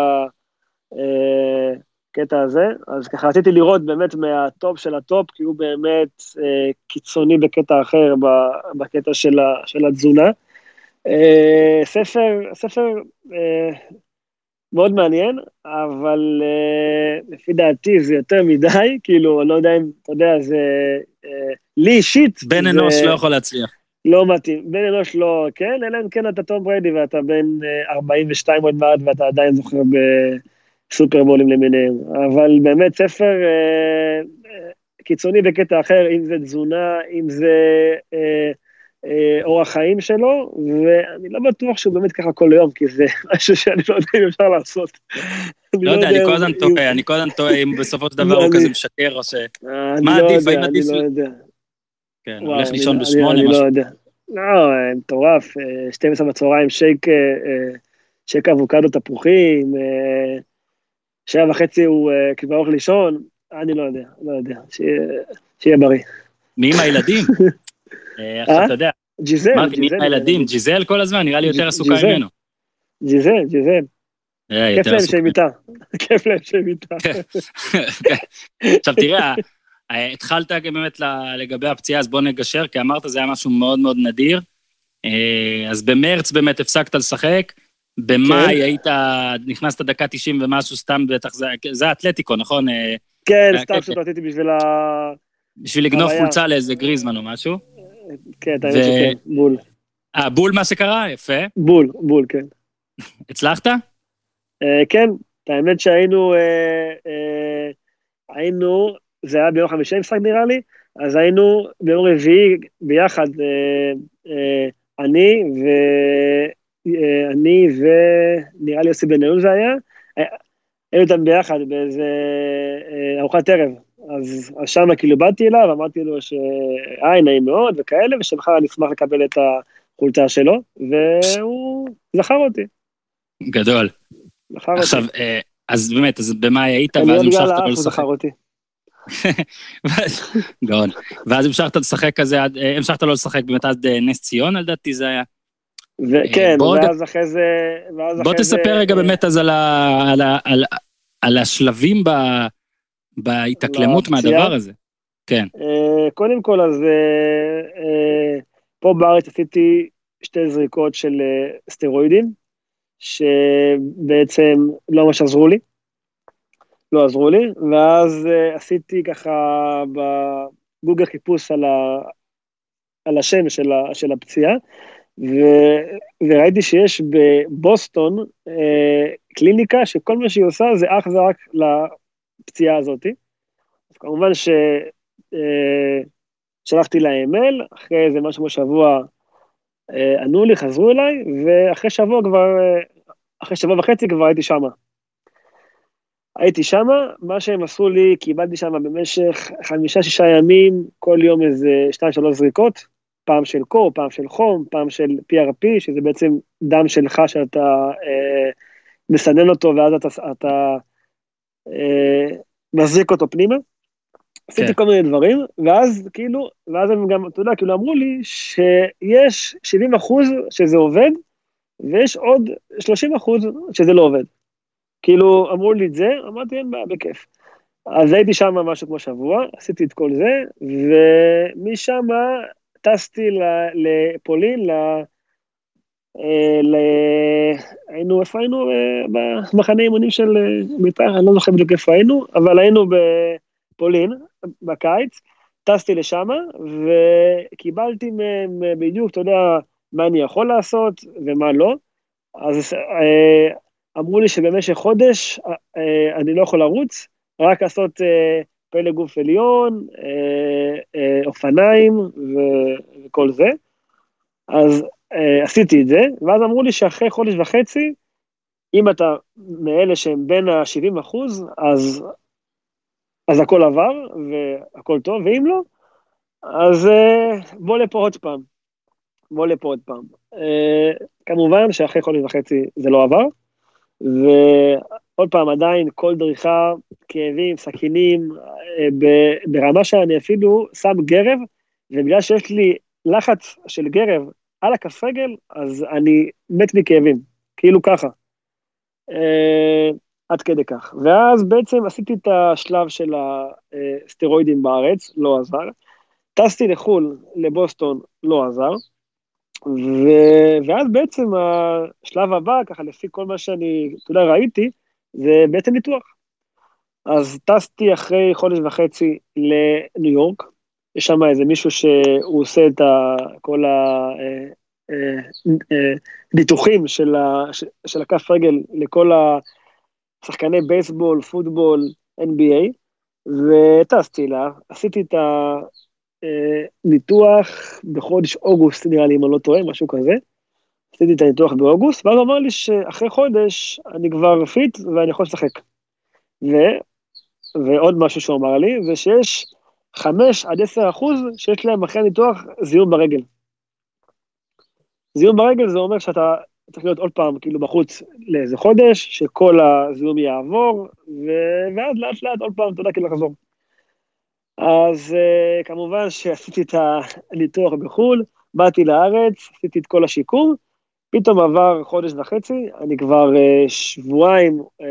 הקטע הזה, אז ככה רציתי לראות באמת מהטופ של הטופ, כי הוא באמת אה, קיצוני בקטע אחר, ב- בקטע של התזונה. אה, ספר, ספר אה, מאוד מעניין, אבל אה, לפי דעתי זה יותר מדי, כאילו, אני לא יודע אם, אתה יודע, זה... אה, לי אישית, בן אנוש לא יכול להצליח. לא מתאים. בן אנוש לא, כן, אלא אם כן אתה תום בריידי ואתה בן אה, 42 עוד מעט ואתה עדיין זוכר בסופרבולים למיניהם. אבל באמת ספר אה, אה, קיצוני בקטע אחר, אם זה תזונה, אם זה אה, אה, אורח חיים שלו, ואני לא בטוח שהוא באמת ככה כל היום, כי זה משהו שאני לא יודע אם אפשר לעשות. לא יודע, אני כל הזמן טועה, אני כל הזמן טועה אם בסופו של דבר לא, הוא אני- כזה משקר או ש... אה, מה אני לא עדיף? האם אני עדיף לא ל- יודע. כן, הולך אני- לישון אני- בשמונה, אני משהו. לא. לא, אה, מטורף, אה, 12 בצהריים, שייק, אה, אה, שייק אבוקדו תפוחים, אה, שעה וחצי הוא אה, כבר הולך לישון, אני לא יודע, לא יודע, שיהיה בריא. מי עם הילדים? אה, עכשיו אה? אתה יודע, ג'יזל, ג'יזל, הילדים? ג'יזל כל הזמן, נראה לי יותר עסוקה. ממנו. ג'יזל, ג'יזל, אה, כיף להם. שהם איתה, כיף להם שהם איתה. עכשיו תראה, אה, התחלת באמת לגבי הפציעה, אז בוא נגשר, כי אמרת זה היה משהו מאוד מאוד נדיר. אז במרץ באמת הפסקת לשחק, במאי כן. היית, נכנסת דקה 90 ומשהו, סתם בטח, זה- האתלטיקו, נכון? כן, סתם רציתי בשביל ה... בשביל לגנוב. חולצה לאיזה גריזמן או משהו. כן, ו- שכן, בול, אה, בול מה שקרה? יפה. בול, בול, כן. הצלחת? אה, כן, האמת שהיינו, אה, אה, היינו, זה היה ביום חמישי משחק נראה לי, אז היינו ביום רביעי ביחד, אה, אה, אני ו... אה, אני ונראה לי יוסי בניון זה היה, אה, היינו איתם ביחד באיזה אה, ארוחת ערב, אז, אז שם כאילו באתי אליו, אמרתי לו שהי נעים מאוד וכאלה, ושמחר אני אשמח לקבל את החולצה שלו, והוא זכר אותי, גדול. זכר אותי. עכשיו, אה, אז באמת, אז במאי היית, ואז המשכת האף לא הוא. זכר אותי. גאון. ואז המשכת לשחק כזה, אה, המשכת לא לשחק באמת עד אה, נס ציונה, לדעתי זה היה. רגע- ואז אחרי זה... בוא תספר רגע באמת אז על השלבים ב- בהתאקלמות לפציעה? מהדבר הזה. כן, אה, קודם כל, אז אה, אה, פה בארץ עשיתי שתי זריקות של סטרואידים, שבעצם לא ממש עזרו לי. לא עזרו לי, ואז אה, עשיתי ככה בגוגל חיפוש על, ה, על השם של, ה, של הפציעה, ו, וראיתי שיש בבוסטון אה, קליניקה שכל מה שהיא עושה זה אך ורק לפציעה הזאתי. אז כמובן ש... אה, להם מייל, אחרי איזה משהו כמו שבוע אה, ענו לי, חזרו אליי, ואחרי שבוע כבר, אה, אחרי שבוע וחצי כבר הייתי שמה. הייתי שמה, מה שהם עשו לי, קיבלתי שמה במשך חמישה-שישה ימים, כל יום איזה שתיים-שלוש זריקות, פעם של קור, פעם של חום, פעם של PRP, שזה בעצם דם שלך שאתה אה, מסנן אותו ואז אתה, אתה אה, מזריק אותו פנימה. עשיתי כן. כל מיני דברים, ואז כאילו, ואז הם גם, אתה יודע, כאילו אמרו לי שיש 70 אחוז שזה עובד, ויש עוד 30 אחוז שזה לא עובד. כאילו, אמרו לי את זה, אמרתי, אין בעיה, בכיף. אז הייתי שם משהו כמו שבוע, עשיתי את כל זה, ומשם טסתי ל- לפולין, אה. היינו, איפה היינו? אה, במחנה אימונים של אה, בית"ר, אני לא זוכר בדיוק איפה היינו, אבל היינו בפולין בקיץ, טסתי לשם, וקיבלתי מהם אה, בדיוק, אתה יודע, מה אני יכול לעשות ומה לא. אז אה, אמרו לי שבמשך חודש אה, אני לא יכול לרוץ, רק לעשות אה, פלא גוף עליון, אה, אה, אופניים וכל זה. אז אה, עשיתי את זה, ואז אמרו לי שאחרי חודש וחצי אם אתה מאלה שהם בין ה-70 אחוז, אז, אז הכל עבר והכל טוב, ואם לא, אז uh, בוא לפה עוד פעם. בוא לפה עוד פעם. Uh, כמובן שאחרי חודש וחצי זה לא עבר, ועוד פעם, עדיין כל דריכה, כאבים, סכינים, uh, ברמה שאני אפילו שם גרב, ובגלל שיש לי לחץ של גרב על הכף רגל, אז אני מת מכאבים, כאילו ככה. Uh, עד כדי כך. ואז בעצם עשיתי את השלב של הסטרואידים בארץ, לא עזר. טסתי לחו"ל, לבוסטון, לא עזר. ו... ואז בעצם השלב הבא, ככה לפי כל מה שאני, אתה יודע, ראיתי, זה בעצם ניתוח. אז טסתי אחרי חודש וחצי לניו יורק, יש שם איזה מישהו שהוא עושה את ה... כל הניתוחים אה, אה, אה, של. של הכף רגל לכל השחקני בייסבול, פוטבול, NBA, וטסתי לה, עשיתי את ה... אה, ניתוח בחודש אוגוסט, נראה לי, אם אני לא טועה, משהו כזה. עשיתי את הניתוח באוגוסט, ואז אמר לי שאחרי חודש אני כבר fit ואני יכול לשחק. ו... ועוד משהו שהוא אמר לי, זה שיש 5 עד 10 אחוז שיש להם אחרי הניתוח זיהום ברגל. זיהום ברגל זה אומר שאתה צריך להיות עוד פעם כאילו בחוץ לאיזה חודש, שכל הזיהום יעבור, ו... ואז לאט לאט עוד פעם אתה יודע כאילו לחזור. אז uh, כמובן שעשיתי את הניתוח בחו"ל, באתי לארץ, עשיתי את כל השיקום, פתאום עבר חודש וחצי, אני כבר uh, שבועיים uh,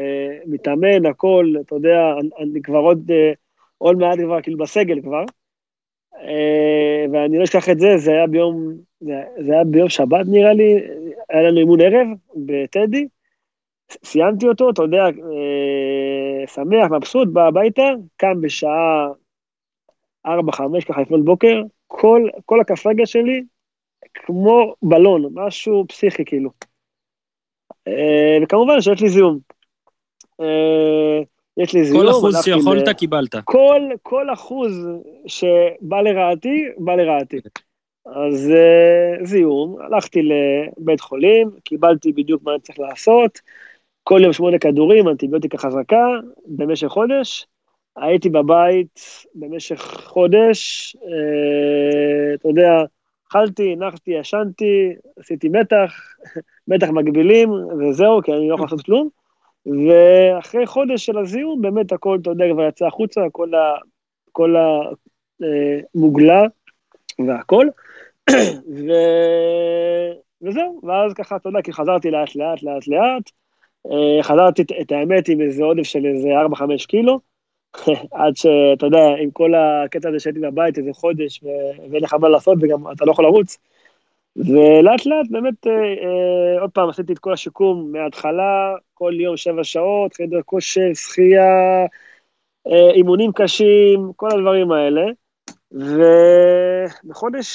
מתאמן, הכל, אתה יודע, אני, אני כבר עוד, uh, עוד מעט כבר כאילו בסגל כבר, uh, ואני לא אשכח את זה, זה היה ביום, זה, היה ביום שבת נראה לי, היה לנו אימון ערב בטדי, סיימתי אותו, אתה יודע, uh, שמח, מבסוט, בא הביתה, קם בשעה ארבע, חמש, ככה לפנות בוקר, כל, כל הכף שלי כמו בלון, משהו פסיכי כאילו. אה, וכמובן שיש לי זיהום. יש לי זיהום. כל אחוז שיכולת ל... קיבלת. כל, כל אחוז שבא לרעתי, בא לרעתי. אז uh, זיהום, הלכתי לבית חולים, קיבלתי בדיוק מה אני צריך לעשות, כל יום שמונה כדורים, אנטיביוטיקה חזקה, במשך חודש, הייתי בבית במשך חודש, אה, אתה יודע, אכלתי, נחתי, ישנתי, עשיתי מתח, מתח מגבילים, וזהו, כי אני לא יכול לעשות כלום. ואחרי חודש של הזיהום, באמת הכל, אתה יודע, כבר יצא החוצה, כל, ה, כל המוגלה אה, והכל. ו... וזהו, ואז ככה, אתה יודע, כי חזרתי לאט לאט לאט לאט, אה, חזרתי את האמת עם איזה עודף של איזה 4-5 קילו, עד שאתה יודע, עם כל הקטע הזה שהייתי בבית איזה חודש ואין לך מה לעשות וגם אתה לא יכול לרוץ. ולאט לאט באמת, אה, אה, עוד פעם עשיתי את כל השיקום מההתחלה, כל יום שבע שעות, חדר כושר, שחייה, אה, אימונים קשים, כל הדברים האלה. ובחודש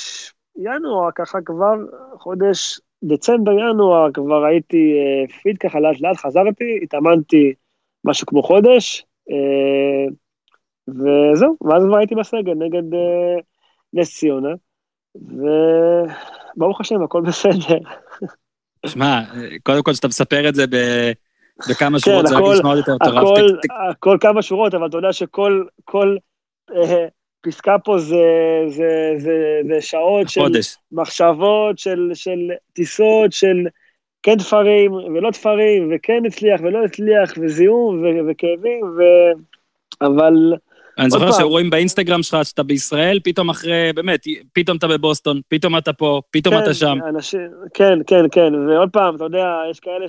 ינואר, ככה כבר, חודש דצמבר-ינואר, כבר הייתי אה, פיט ככה לאט לאט, חזרתי, התאמנתי משהו כמו חודש, וזהו, ואז כבר הייתי בסגל נגד נס ציונה, וברוך השם, הכל בסדר. שמע, קודם כל שאתה מספר את זה ב... בכמה שורות, כן, זה רק נשמע עוד יותר מטורף. הכל, הכל כמה שורות, אבל אתה יודע שכל כל, אה, פסקה פה זה, זה, זה, זה שעות של חודש. מחשבות, של, של טיסות, של כן תפרים ולא תפרים, וכן הצליח ולא הצליח, וזיהום ו- וכאבים, ו... אבל... אני זוכר שרואים באינסטגרם שלך שאתה בישראל, פתאום אחרי, באמת, פתאום אתה בבוסטון, פתאום אתה פה, פתאום כן, אתה שם. אנשים, כן, כן, כן, ועוד פעם, אתה יודע, יש כאלה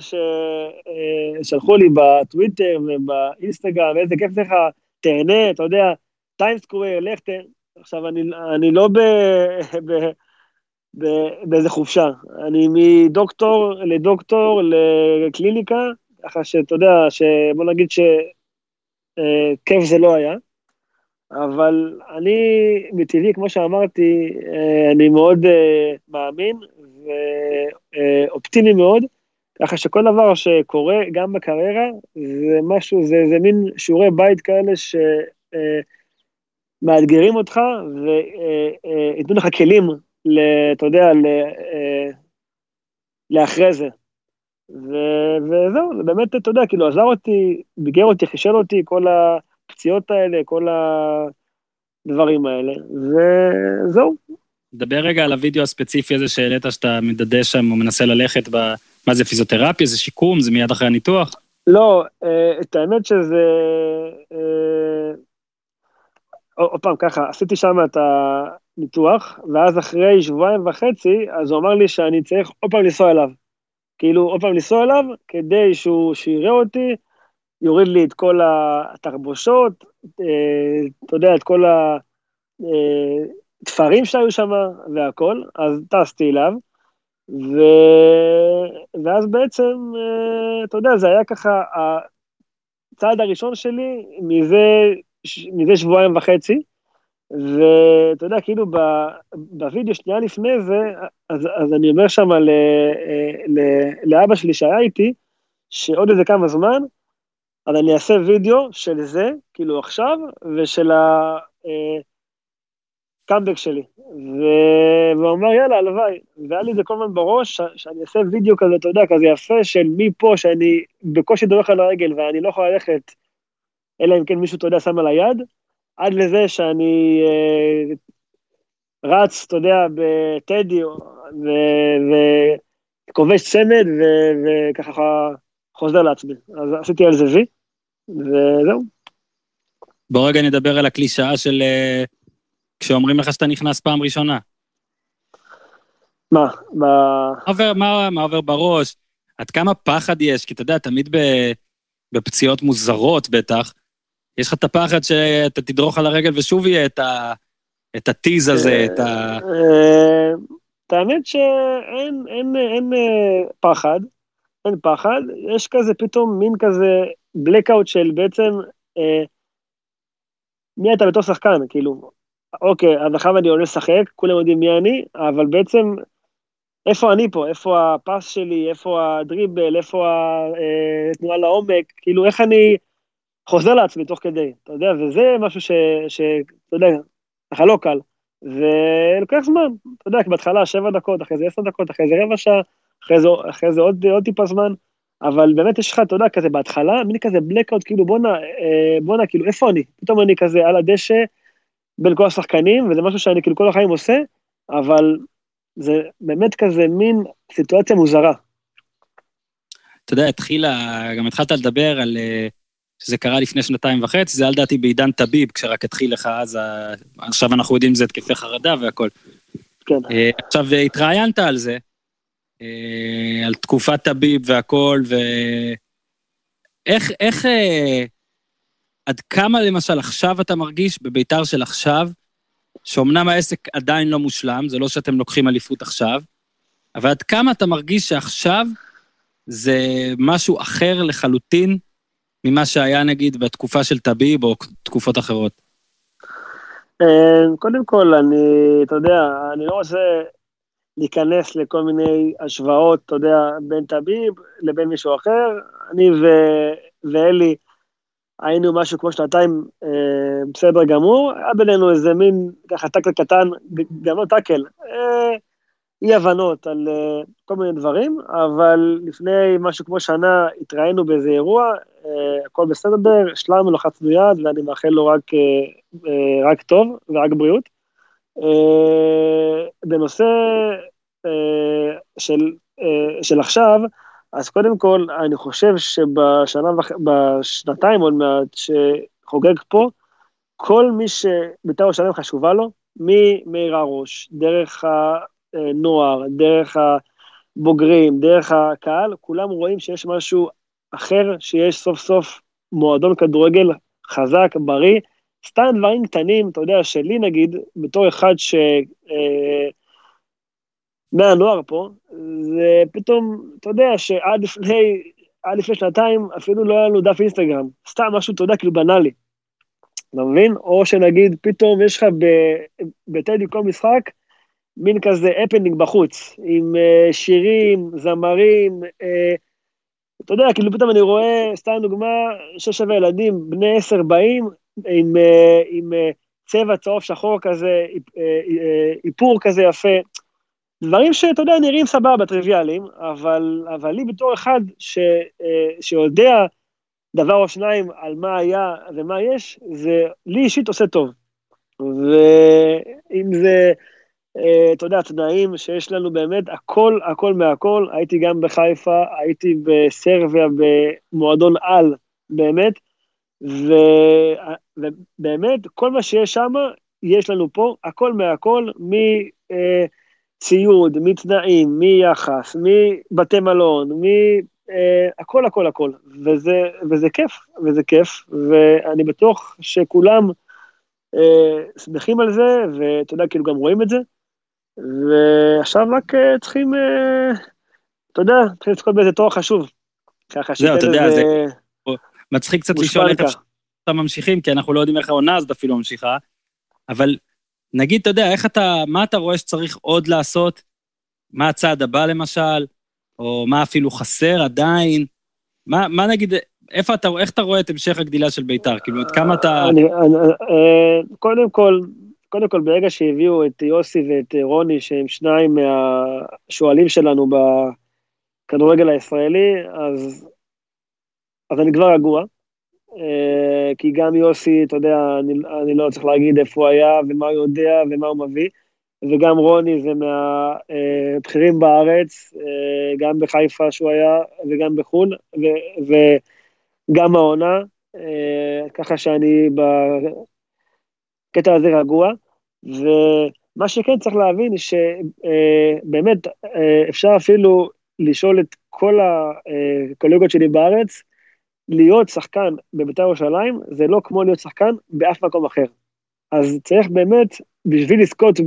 ששלחו אה, לי בטוויטר ובאינסטגרם, איזה כיף לך, תהנה, אתה יודע, טיימסקוויר, לך תהנה. עכשיו, אני, אני לא ב... ב באיזה חופשה. אני מדוקטור לדוקטור לקליניקה, ככה שאתה יודע, שבוא נגיד שכיף זה לא היה, אבל אני מטבעי, כמו שאמרתי, אה, אני מאוד אה, מאמין ואופטימי מאוד, ככה שכל דבר שקורה, גם בקריירה, זה משהו, זה, זה מין שיעורי בית כאלה שמאתגרים אותך וייתנו לך כלים אתה יודע, אה, לאחרי זה. ו- וזהו, זה באמת, אתה יודע, כאילו עזר אותי, ביגר אותי, חישל אותי, כל הפציעות האלה, כל הדברים האלה, וזהו. דבר רגע על הוידאו הספציפי הזה שהעלית, שאתה מדדה שם או מנסה ללכת ב... מה זה, פיזיותרפיה? זה שיקום? זה מיד אחרי הניתוח? לא, אה, את האמת שזה... אה, עוד פעם ככה, עשיתי שם את הניתוח, ואז אחרי שבועיים וחצי, אז הוא אמר לי שאני צריך עוד פעם לנסוע אליו. כאילו, עוד פעם לנסוע אליו, כדי שהוא יראה אותי, יוריד לי את כל התחבושות, אה, אתה יודע, את כל התפרים שהיו שם והכל, אז טסתי אליו. ו... ואז בעצם, אה, אתה יודע, זה היה ככה הצעד הראשון שלי מזה, מזה שבועיים וחצי, ואתה יודע, כאילו ב, בווידאו שנייה לפני זה, אז, אז אני אומר שם ל, אה, ל, לאבא שלי שהיה איתי, שעוד איזה כמה זמן, אז אני אעשה וידאו של זה, כאילו עכשיו, ושל ה... אה, הקאמבק שלי. והוא אמר, יאללה, הלוואי. והיה לי זה כל הזמן בראש, שאני אעשה וידאו כזה, אתה יודע, כזה יפה, של מפה, שאני בקושי דורך על הרגל ואני לא יכול ללכת, אלא אם כן מישהו, אתה יודע, שם על היד, עד לזה שאני אה, רץ, אתה יודע, בטדי, וכובש צמד, וככה חוזר לעצמי. אז עשיתי על זה וי, וזהו. בוא רגע נדבר על הקלישאה של... אה, כשאומרים לך שאתה נכנס פעם ראשונה? מה? מה... עובר, מה, מה עובר בראש? עד כמה פחד יש? כי אתה יודע, תמיד ב, בפציעות מוזרות בטח, יש לך את הפחד שאתה תדרוך על הרגל ושוב יהיה את, ה, את הטיז הזה, את ה... אה, את האמת שאין אין, אין אה, פחד, אין פחד, יש כזה פתאום מין כזה blackout של בעצם אה, מי אתה בתור שחקן, כאילו, אוקיי, אז עכשיו אני עולה לשחק, כולם יודעים מי אני, אבל בעצם, איפה אני פה? איפה הפס שלי? איפה הדריבל? איפה התנועה אה, לעומק? כאילו, איך אני חוזר לעצמי תוך כדי, אתה יודע, וזה משהו שאתה יודע, ככה לא קל. ולוקח זמן, אתה יודע, בהתחלה שבע דקות, אחרי זה עשר דקות, אחרי זה רבע שעה, אחרי זה, אחרי זה עוד, עוד טיפה זמן, אבל באמת יש לך, אתה יודע, כזה בהתחלה, מין כזה בלקאוט, כאילו בואנה, אה, בואנה, כאילו איפה אני? פתאום אני כזה על הדשא, בין כל השחקנים, וזה משהו שאני כאילו כל החיים עושה, אבל זה באמת כזה מין סיטואציה מוזרה. אתה יודע, התחילה, גם התחלת לדבר על אה, שזה קרה לפני שנתיים וחצי, זה היה לדעתי בעידן טביב, כשרק התחיל לך אז. עכשיו אנחנו יודעים שזה התקפי חרדה והכל. כן. אה, עכשיו, התראיינת על זה, על תקופת טביב והכל, ואיך, איך, עד כמה למשל עכשיו אתה מרגיש, בביתר של עכשיו, שאומנם העסק עדיין לא מושלם, זה לא שאתם לוקחים אליפות עכשיו, אבל עד כמה אתה מרגיש שעכשיו זה משהו אחר לחלוטין ממה שהיה נגיד בתקופה של טביב או תקופות אחרות? אה, קודם כל, אני, אתה יודע, אני לא רוצה להיכנס לכל מיני השוואות, אתה יודע, בין טביב לבין מישהו אחר. אני ו... ואלי, היינו משהו כמו שנתיים אה, בסדר גמור, היה בינינו איזה מין ככה טאקל קטן, גם לא טאקל, אה, אי הבנות על אה, כל מיני דברים, אבל לפני משהו כמו שנה התראינו באיזה אירוע, אה, הכל בסדר, השלמנו, לחצנו יד, ואני מאחל לו רק, אה, אה, רק טוב ורק בריאות. אה, בנושא אה, של, אה, של עכשיו, אז קודם כל, אני חושב שבשנה, בשנתיים עוד מעט שחוגג פה, כל מי שבית"ר ירושלים חשובה לו, ממאיר הראש, דרך הנוער, דרך הבוגרים, דרך הקהל, כולם רואים שיש משהו אחר, שיש סוף סוף מועדון כדורגל חזק, בריא, סתם דברים קטנים, אתה יודע, שלי נגיד, בתור אחד ש... אה, מהנוער פה, זה פתאום, אתה יודע, שעד לפני, עד לפני שנתיים אפילו לא היה לנו דף אינסטגרם, סתם משהו, אתה יודע, כאילו בנאלי, אתה מבין? או שנגיד פתאום יש לך בטדי כל משחק, מין כזה הפנינג בחוץ, עם uh, שירים, זמרים, uh, אתה יודע, כאילו פתאום אני רואה, סתם דוגמה, שש שבע ילדים, בני עשר באים, עם, uh, עם uh, צבע צהוב שחור כזה, איפור כזה יפה, דברים שאתה יודע, נראים סבבה, טריוויאליים, אבל, אבל לי בתור אחד ש, אה, שיודע דבר או שניים על מה היה ומה יש, זה לי אישית עושה טוב. ואם זה, אה, אתה יודע, תנאים שיש לנו באמת, הכל, הכל מהכל, הייתי גם בחיפה, הייתי בסרביה במועדון על, באמת, ו, ובאמת, כל מה שיש שם, יש לנו פה, הכל מהכל, מ... אה, מתנאים, מיחס, מבתי מלון, מ... אה, הכל, הכל, הכל. וזה, וזה כיף, וזה כיף, ואני בטוח שכולם אה, שמחים על זה, ואתה יודע, כאילו גם רואים את זה, ועכשיו רק אה, צריכים, אתה יודע, צריכים לזכות באיזה תואר חשוב. ככה זהו, אתה יודע, זה מצחיק קצת לשאול איך. אפשר ממשיכים, כי אנחנו לא יודעים איך העונה הזאת אפילו ממשיכה, אבל נגיד, אתה יודע, איך אתה, מה אתה רואה שצריך עוד לעשות? מה הצעד הבא למשל? או מה אפילו חסר עדיין? מה, מה נגיד, איפה אתה, איך אתה רואה את המשך הגדילה של בית"ר? כאילו, עד כמה אתה... אני, אני, אה, קודם כל, קודם כל, ברגע שהביאו את יוסי ואת רוני, שהם שניים מהשועלים שלנו בכדורגל הישראלי, אז, אז אני כבר רגוע. אה, כי גם יוסי, אתה יודע, אני, אני לא צריך להגיד איפה הוא היה ומה הוא יודע ומה הוא מביא, וגם רוני זה מהבכירים בארץ, אה, גם בחיפה שהוא היה וגם בחו"ל, ו- וגם העונה, אה, ככה שאני בקטע הזה רגוע, ומה שכן צריך להבין שבאמת אפשר אפילו לשאול את כל הקולגות שלי בארץ, להיות שחקן בבית"ר ירושלים זה לא כמו להיות שחקן באף מקום אחר. אז צריך באמת, בשביל לזכות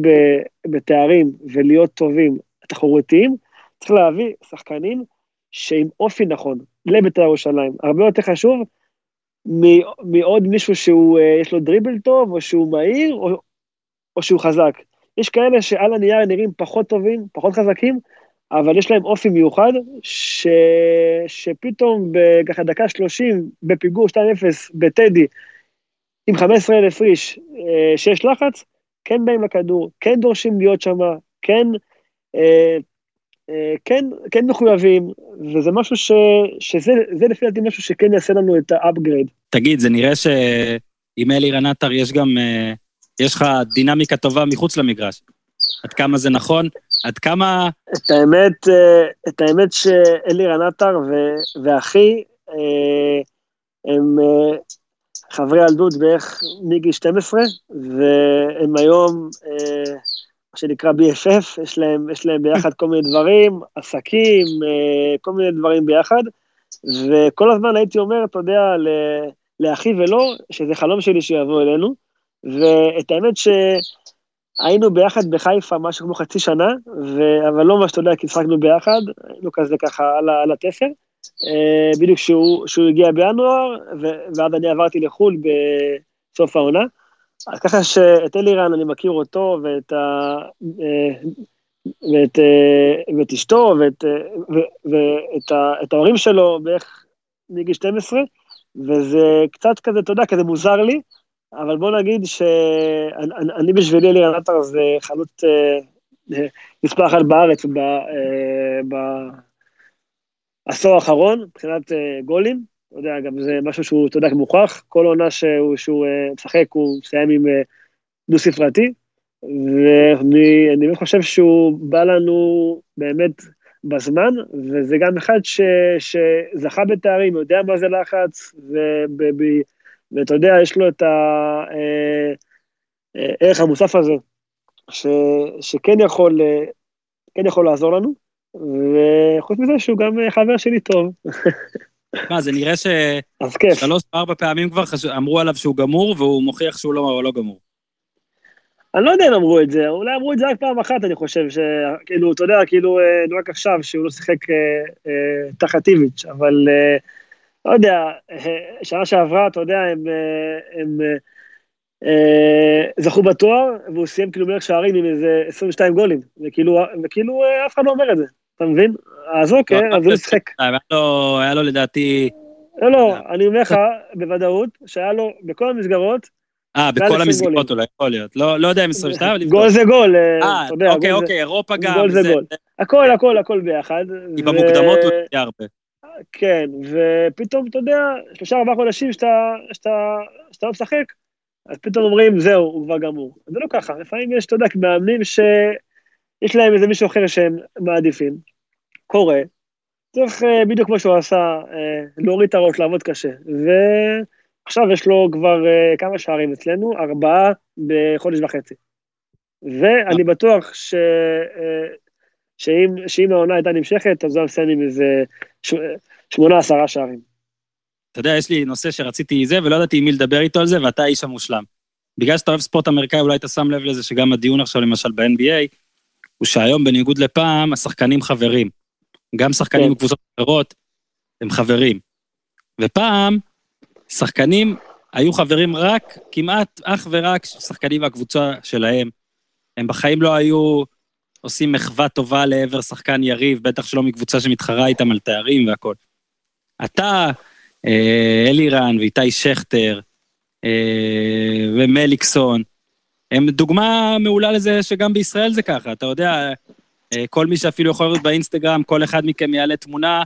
בתארים ולהיות טובים, תחרותיים, צריך להביא שחקנים שעם אופי נכון לבית"ר ירושלים. הרבה יותר חשוב מעוד מישהו שהוא, אה, יש לו דריבל טוב, או שהוא מהיר, או, או שהוא חזק. יש כאלה שעל הנייר נראים פחות טובים, פחות חזקים, אבל יש להם אופי מיוחד, ש... שפתאום בככה דקה 30 בפיגור 2-0 בטדי, עם 15 אלף איש, אה, שיש לחץ, כן באים לכדור, כן דורשים להיות שם, כן, אה, אה, כן, כן מחויבים, וזה משהו ש... שזה זה לפי דעתי משהו שכן יעשה לנו את ה upgrade. תגיד, זה נראה שעם אלירן עטר יש גם, יש לך דינמיקה טובה מחוץ למגרש. עד כמה זה נכון? עד כמה... את האמת, אה, את האמת שאלירן עטר ואחי, אה, הם אה, חברי ילדות בערך מגיל 12, והם היום, מה שנקרא BFF, יש להם, יש להם ביחד כל מיני דברים, עסקים, כל מיני דברים ביחד, וכל הזמן הייתי אומר, אתה יודע, לאחי ולו, שזה חלום שלי שיבוא אלינו, ואת האמת ש... היינו ביחד בחיפה משהו כמו חצי שנה, ו... אבל לא ממש, אתה יודע, כי שחקנו ביחד, היינו כזה ככה על, על התפר, אה, בדיוק כשהוא, הגיע בינואר, ו... ואז אני עברתי לחו"ל בסוף העונה. אז ככה שאת אלירן אני מכיר אותו, ואת, ה... אה, ואת, אה, ואת אשתו, ואת, ו... ואת ה... ההורים שלו בערך מגיל 12, וזה קצת כזה, אתה יודע, כזה מוזר לי, אבל בוא נגיד שאני אני בשבילי אלירן עטר זה חלוץ אה, אה, מספר אחת בארץ ב- אה, בעשור האחרון, מבחינת אה, גולים. אתה יודע, גם זה משהו שהוא, אתה יודע, מוכח. כל עונה שהוא, שהוא משחק, הוא מסיים עם דו-ספרתי. ואני אני באמת חושב שהוא בא לנו באמת בזמן, וזה גם אחד ש, שזכה בתארים, יודע מה זה לחץ, וב, ב, ואתה יודע, יש לו את הערך המוסף הזה, ש, שכן יכול, אה, כן יכול לעזור לנו, וחוץ מזה שהוא גם אה, חבר שלי טוב, מה, זה נראה אז כיף. ששלוש או ארבע פעמים כבר חש... אמרו עליו שהוא גמור, והוא מוכיח שהוא לא, לא גמור. אני לא יודע אם אמרו את זה, אולי אמרו את זה רק פעם אחת, אני חושב, שכאילו, אתה יודע, כאילו, אה, רק עכשיו, שהוא לא שיחק אה, אה, תחת איביץ', אבל אה, לא יודע, אה, שנה שעברה, אתה יודע, הם, אה, הם אה, זכו בתואר, והוא סיים כאילו מלך שערים עם איזה 22 גולים, וכאילו, וכאילו אף אחד לא אומר את זה, אתה מבין? אז אוקיי, אז הוא. היה לו, היה לו לדעתי, לא, לא, אני אומר לך בוודאות שהיה לו בכל המסגרות אה, בכל 20 המסגרות. אולי, יכול להיות. לא לא יודע אם 22, אבל גול. זה גול, אתה יודע, אוקיי, אוקיי, אירופה גם. גול זה גול. הכל, הכל, הכל ביחד. כי במוקדמות הוא יהיה הרבה. כן, ופתאום, אתה יודע, שלושה ארבעה חודשים שאתה, שאתה, שאתה לא משחק, אז פתאום אומרים, זהו, הוא כבר גמור. זה לא ככה, לפעמים יש, אתה יודע, מאמנים שיש להם איזה מישהו אחר שהם מעדיפים. קורה. צריך, אה, בדיוק כמו שהוא עשה, אה, להוריד את הראש, לעבוד קשה. ועכשיו יש לו כבר אה, כמה שערים אצלנו, ארבעה בחודש וחצי. ואני בטוח ש... שאם, שאם העונה הייתה נמשכת, אז הוא היה מסיים עם איזה שמונה עשרה שערים. אתה יודע, יש לי נושא שרציתי זה, ולא ידעתי עם מי לדבר איתו על זה, ואתה האיש המושלם. בגלל שאתה אוהב ספורט אמריקאי, אולי אתה שם לב לזה שגם הדיון עכשיו, למשל ב-NBA, הוא שהיום, בניגוד לפעם, השחקנים חברים. גם שחקנים כן. בקבוצות אחרות, הם חברים. ופעם, שחקנים היו חברים רק, כמעט אך ורק שחקנים מהקבוצה שלהם. הם בחיים לא היו עושים מחווה טובה לעבר שחקן יריב, בטח שלא מקבוצה שמתחרה איתם על תארים והכל. אתה, אה, אלירן ואיתי שכטר אה, ומליקסון, הם דוגמה מעולה לזה שגם בישראל זה ככה, אתה יודע, אה, כל מי שאפילו יכול לראות באינסטגרם, כל אחד מכם יעלה תמונה,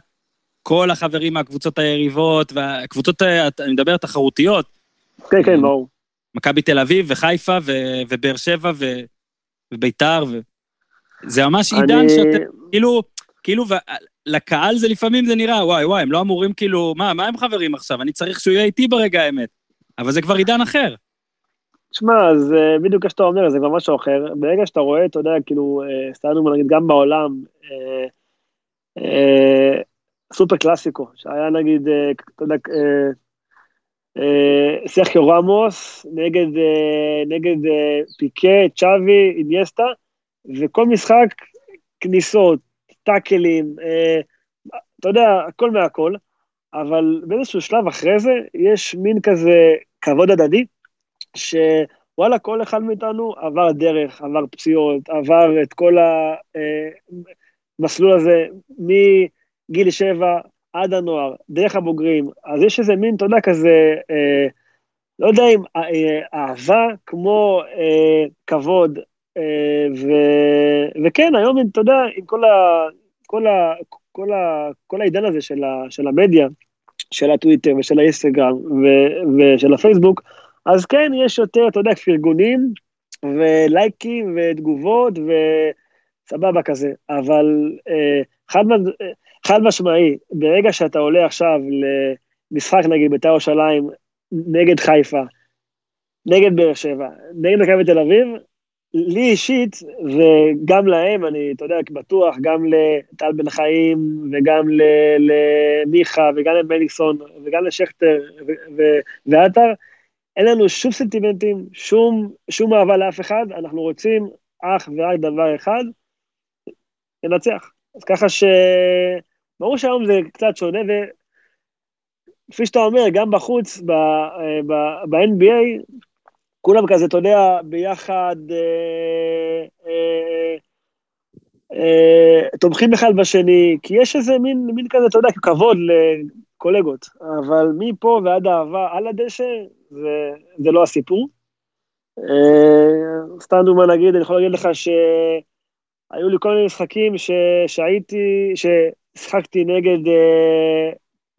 כל החברים מהקבוצות היריבות, והקבוצות, אני מדבר תחרותיות, כן, כן, ברור. מכבי תל אביב וחיפה ו- ובאר שבע ו- וביתר, ו... זה ממש עידן אני- שאתם, כאילו, כאילו, ו- לקהל זה לפעמים זה נראה, וואי וואי, הם לא אמורים כאילו, מה, מה הם חברים עכשיו? אני צריך שהוא יהיה איתי ברגע האמת. אבל זה כבר עידן אחר. תשמע, אז אה, בדיוק כמו שאתה אומר, זה כבר משהו אחר. ברגע שאתה רואה, אתה יודע, כאילו, אה, סתם נגיד גם בעולם, אה, אה, סופר קלאסיקו, שהיה נגיד, אתה יודע, סרחיו רמוס נגד, נגד פיקה, צ'אבי, אינייסטה, וכל משחק כניסות, טאקלים, אה, אתה יודע, הכל מהכל, אבל באיזשהו שלב אחרי זה, יש מין כזה כבוד הדדי, שוואלה, כל אחד מאיתנו עבר דרך, עבר פציעות, עבר את כל המסלול הזה מגיל שבע עד הנוער, דרך הבוגרים, אז יש איזה מין, אתה יודע, כזה, אה, לא יודע אם אה, אה, אהבה כמו אה, כבוד, אה, ו, וכן, היום, אתה יודע, עם כל, ה, כל, ה, כל, ה, כל העידן הזה של, ה, של המדיה, של הטוויטר ושל האינסטגרם ו- ושל הפייסבוק, אז כן, יש יותר, אתה יודע, פרגונים ולייקים ותגובות וסבבה כזה, אבל אה, חד, אה, חד משמעי, ברגע שאתה עולה עכשיו למשחק נגיד בית"ר ירושלים נגד חיפה, נגד באר שבע, נגד מכבי תל אביב, לי אישית, וגם להם, אני, אתה יודע, בטוח, גם לטל בן חיים, וגם למיכה, וגם למליקסון, וגם לשכטר ו- ו- ועטר, אין לנו שום סנטימנטים, שום, שום אהבה לאף אחד, אנחנו רוצים אך ורק דבר אחד, לנצח. אז ככה ש... ברור שהיום זה קצת שונה, וכפי שאתה אומר, גם בחוץ, ב- ב-NBA, כולם כזה, אתה יודע, ביחד, אה, אה, אה, תומכים אחד בשני, כי יש איזה מין, מין כזה, אתה יודע, כבוד לקולגות, אבל מפה ועד אהבה על הדשא, זה, זה לא הסיפור. סתם דוגמה נגיד, אני יכול להגיד לך שהיו לי כל מיני משחקים ש, שהייתי, ששיחקתי נגד,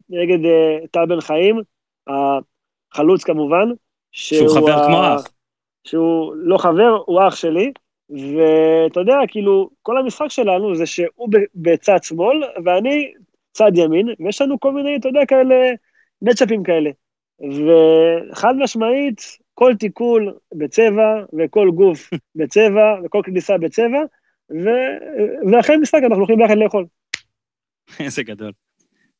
נגד טל בן חיים, החלוץ כמובן, שהוא חבר ה- כמו אח. שהוא לא חבר, הוא אח שלי, ואתה יודע, כאילו, כל המשחק שלנו זה שהוא בצד שמאל, ואני צד ימין, ויש לנו כל מיני, אתה יודע, כאלה, מצ'אפים כאלה. וחד משמעית, כל תיקול בצבע, וכל גוף בצבע, וכל כניסה בצבע, ו... ואחרי משחק אנחנו הולכים ביחד לאכול. איזה גדול.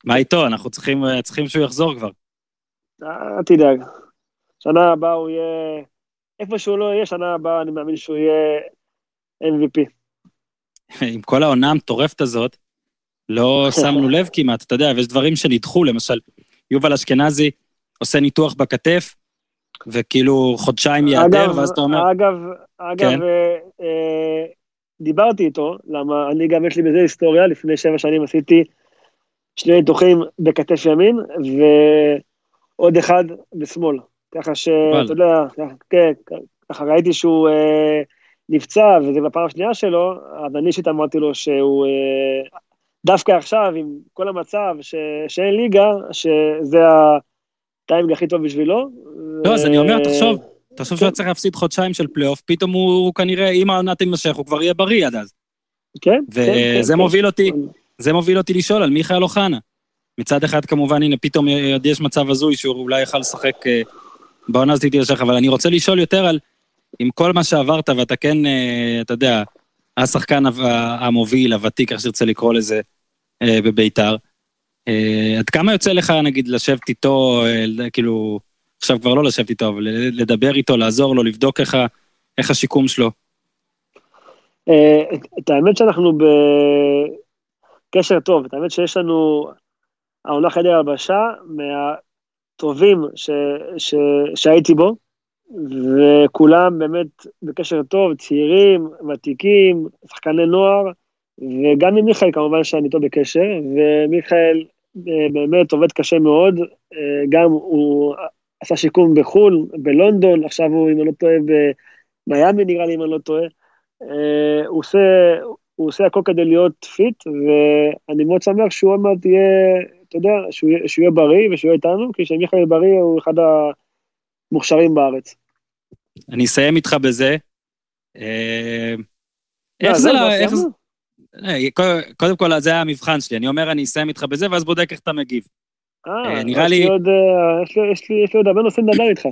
מה איתו? אנחנו צריכים צריכים שהוא יחזור כבר. אל תדאג. שנה הבאה הוא יהיה, איפה שהוא לא יהיה, שנה הבאה אני מאמין שהוא יהיה MVP. עם כל העונה המטורפת הזאת, לא שמנו לב כמעט, אתה יודע, ויש דברים שנדחו, למשל, יובל אשכנזי עושה ניתוח בכתף, וכאילו חודשיים ייעדר, ואז אתה אומר, אגב, אגב, כן. אה, אה, דיברתי איתו, למה אני גם יש לי בזה היסטוריה, לפני שבע שנים עשיתי שני ניתוחים בכתף ימין, ועוד אחד בשמאל. ככה שאתה יודע, כן, ככה ראיתי שהוא אה, נפצע, וזה בפעם השנייה שלו, אז אני אישית אמרתי לו שהוא, אה, דווקא עכשיו, עם כל המצב ש, שאין ליגה, שזה הטיימינג הכי טוב בשבילו. לא, אז אני אומר, תחשוב, תחשוב שהוא צריך להפסיד חודשיים של פלייאוף, פתאום הוא כנראה, אם העונה תימשך, הוא כבר יהיה בריא עד אז. כן, כן, וזה כן, מוביל כן. אותי, זה מוביל אותי לשאול על מיכאל אוחנה. מצד אחד, כמובן, הנה, פתאום עוד יש מצב הזוי שהוא אולי יכל לשחק אה, בעונה הזאת תימשך, אבל אני רוצה לשאול יותר על, עם כל מה שעברת, ואתה כן, אה, אתה יודע, השחקן המוביל, הוותיק, איך שתרצה לקרוא לזה, אה, בביתר. אה, עד כמה יוצא לך, נגיד, לשבת איתו, כאילו, עכשיו כבר לא לשבת איתו, אבל לדבר איתו, לעזור לו, לבדוק איך, איך השיקום שלו? את האמת שאנחנו בקשר טוב, את האמת שיש לנו העונה חדר הלבשה מהטובים ש, ש, שהייתי בו, וכולם באמת בקשר טוב, צעירים, ותיקים, שחקני נוער, וגם עם מיכאל כמובן שאני איתו בקשר, ומיכאל אה, באמת עובד קשה מאוד, אה, גם הוא עשה שיקום בחו"ל, בלונדון, עכשיו הוא, אם אני לא טועה, במיאמי נראה לי, אם אני לא טועה. אה, הוא עושה, הוא עושה הכל כדי להיות fit, ואני מאוד שמח שהוא עוד מעט יהיה, אתה יודע, שהוא, שהוא יהיה בריא ושהוא יהיה איתנו, כי כשמיכאל בריא הוא אחד המוכשרים בארץ. אני אסיים איתך בזה. אה, לא, איך זה, לה- כבר איך זה? אה, קודם- כל זה היה המבחן שלי, אני אומר אני אסיים איתך בזה ואז בודק איך אתה מגיב. אה, אה, נראה לי- יש לי- עוד הרבה נושאים לדבר איתך.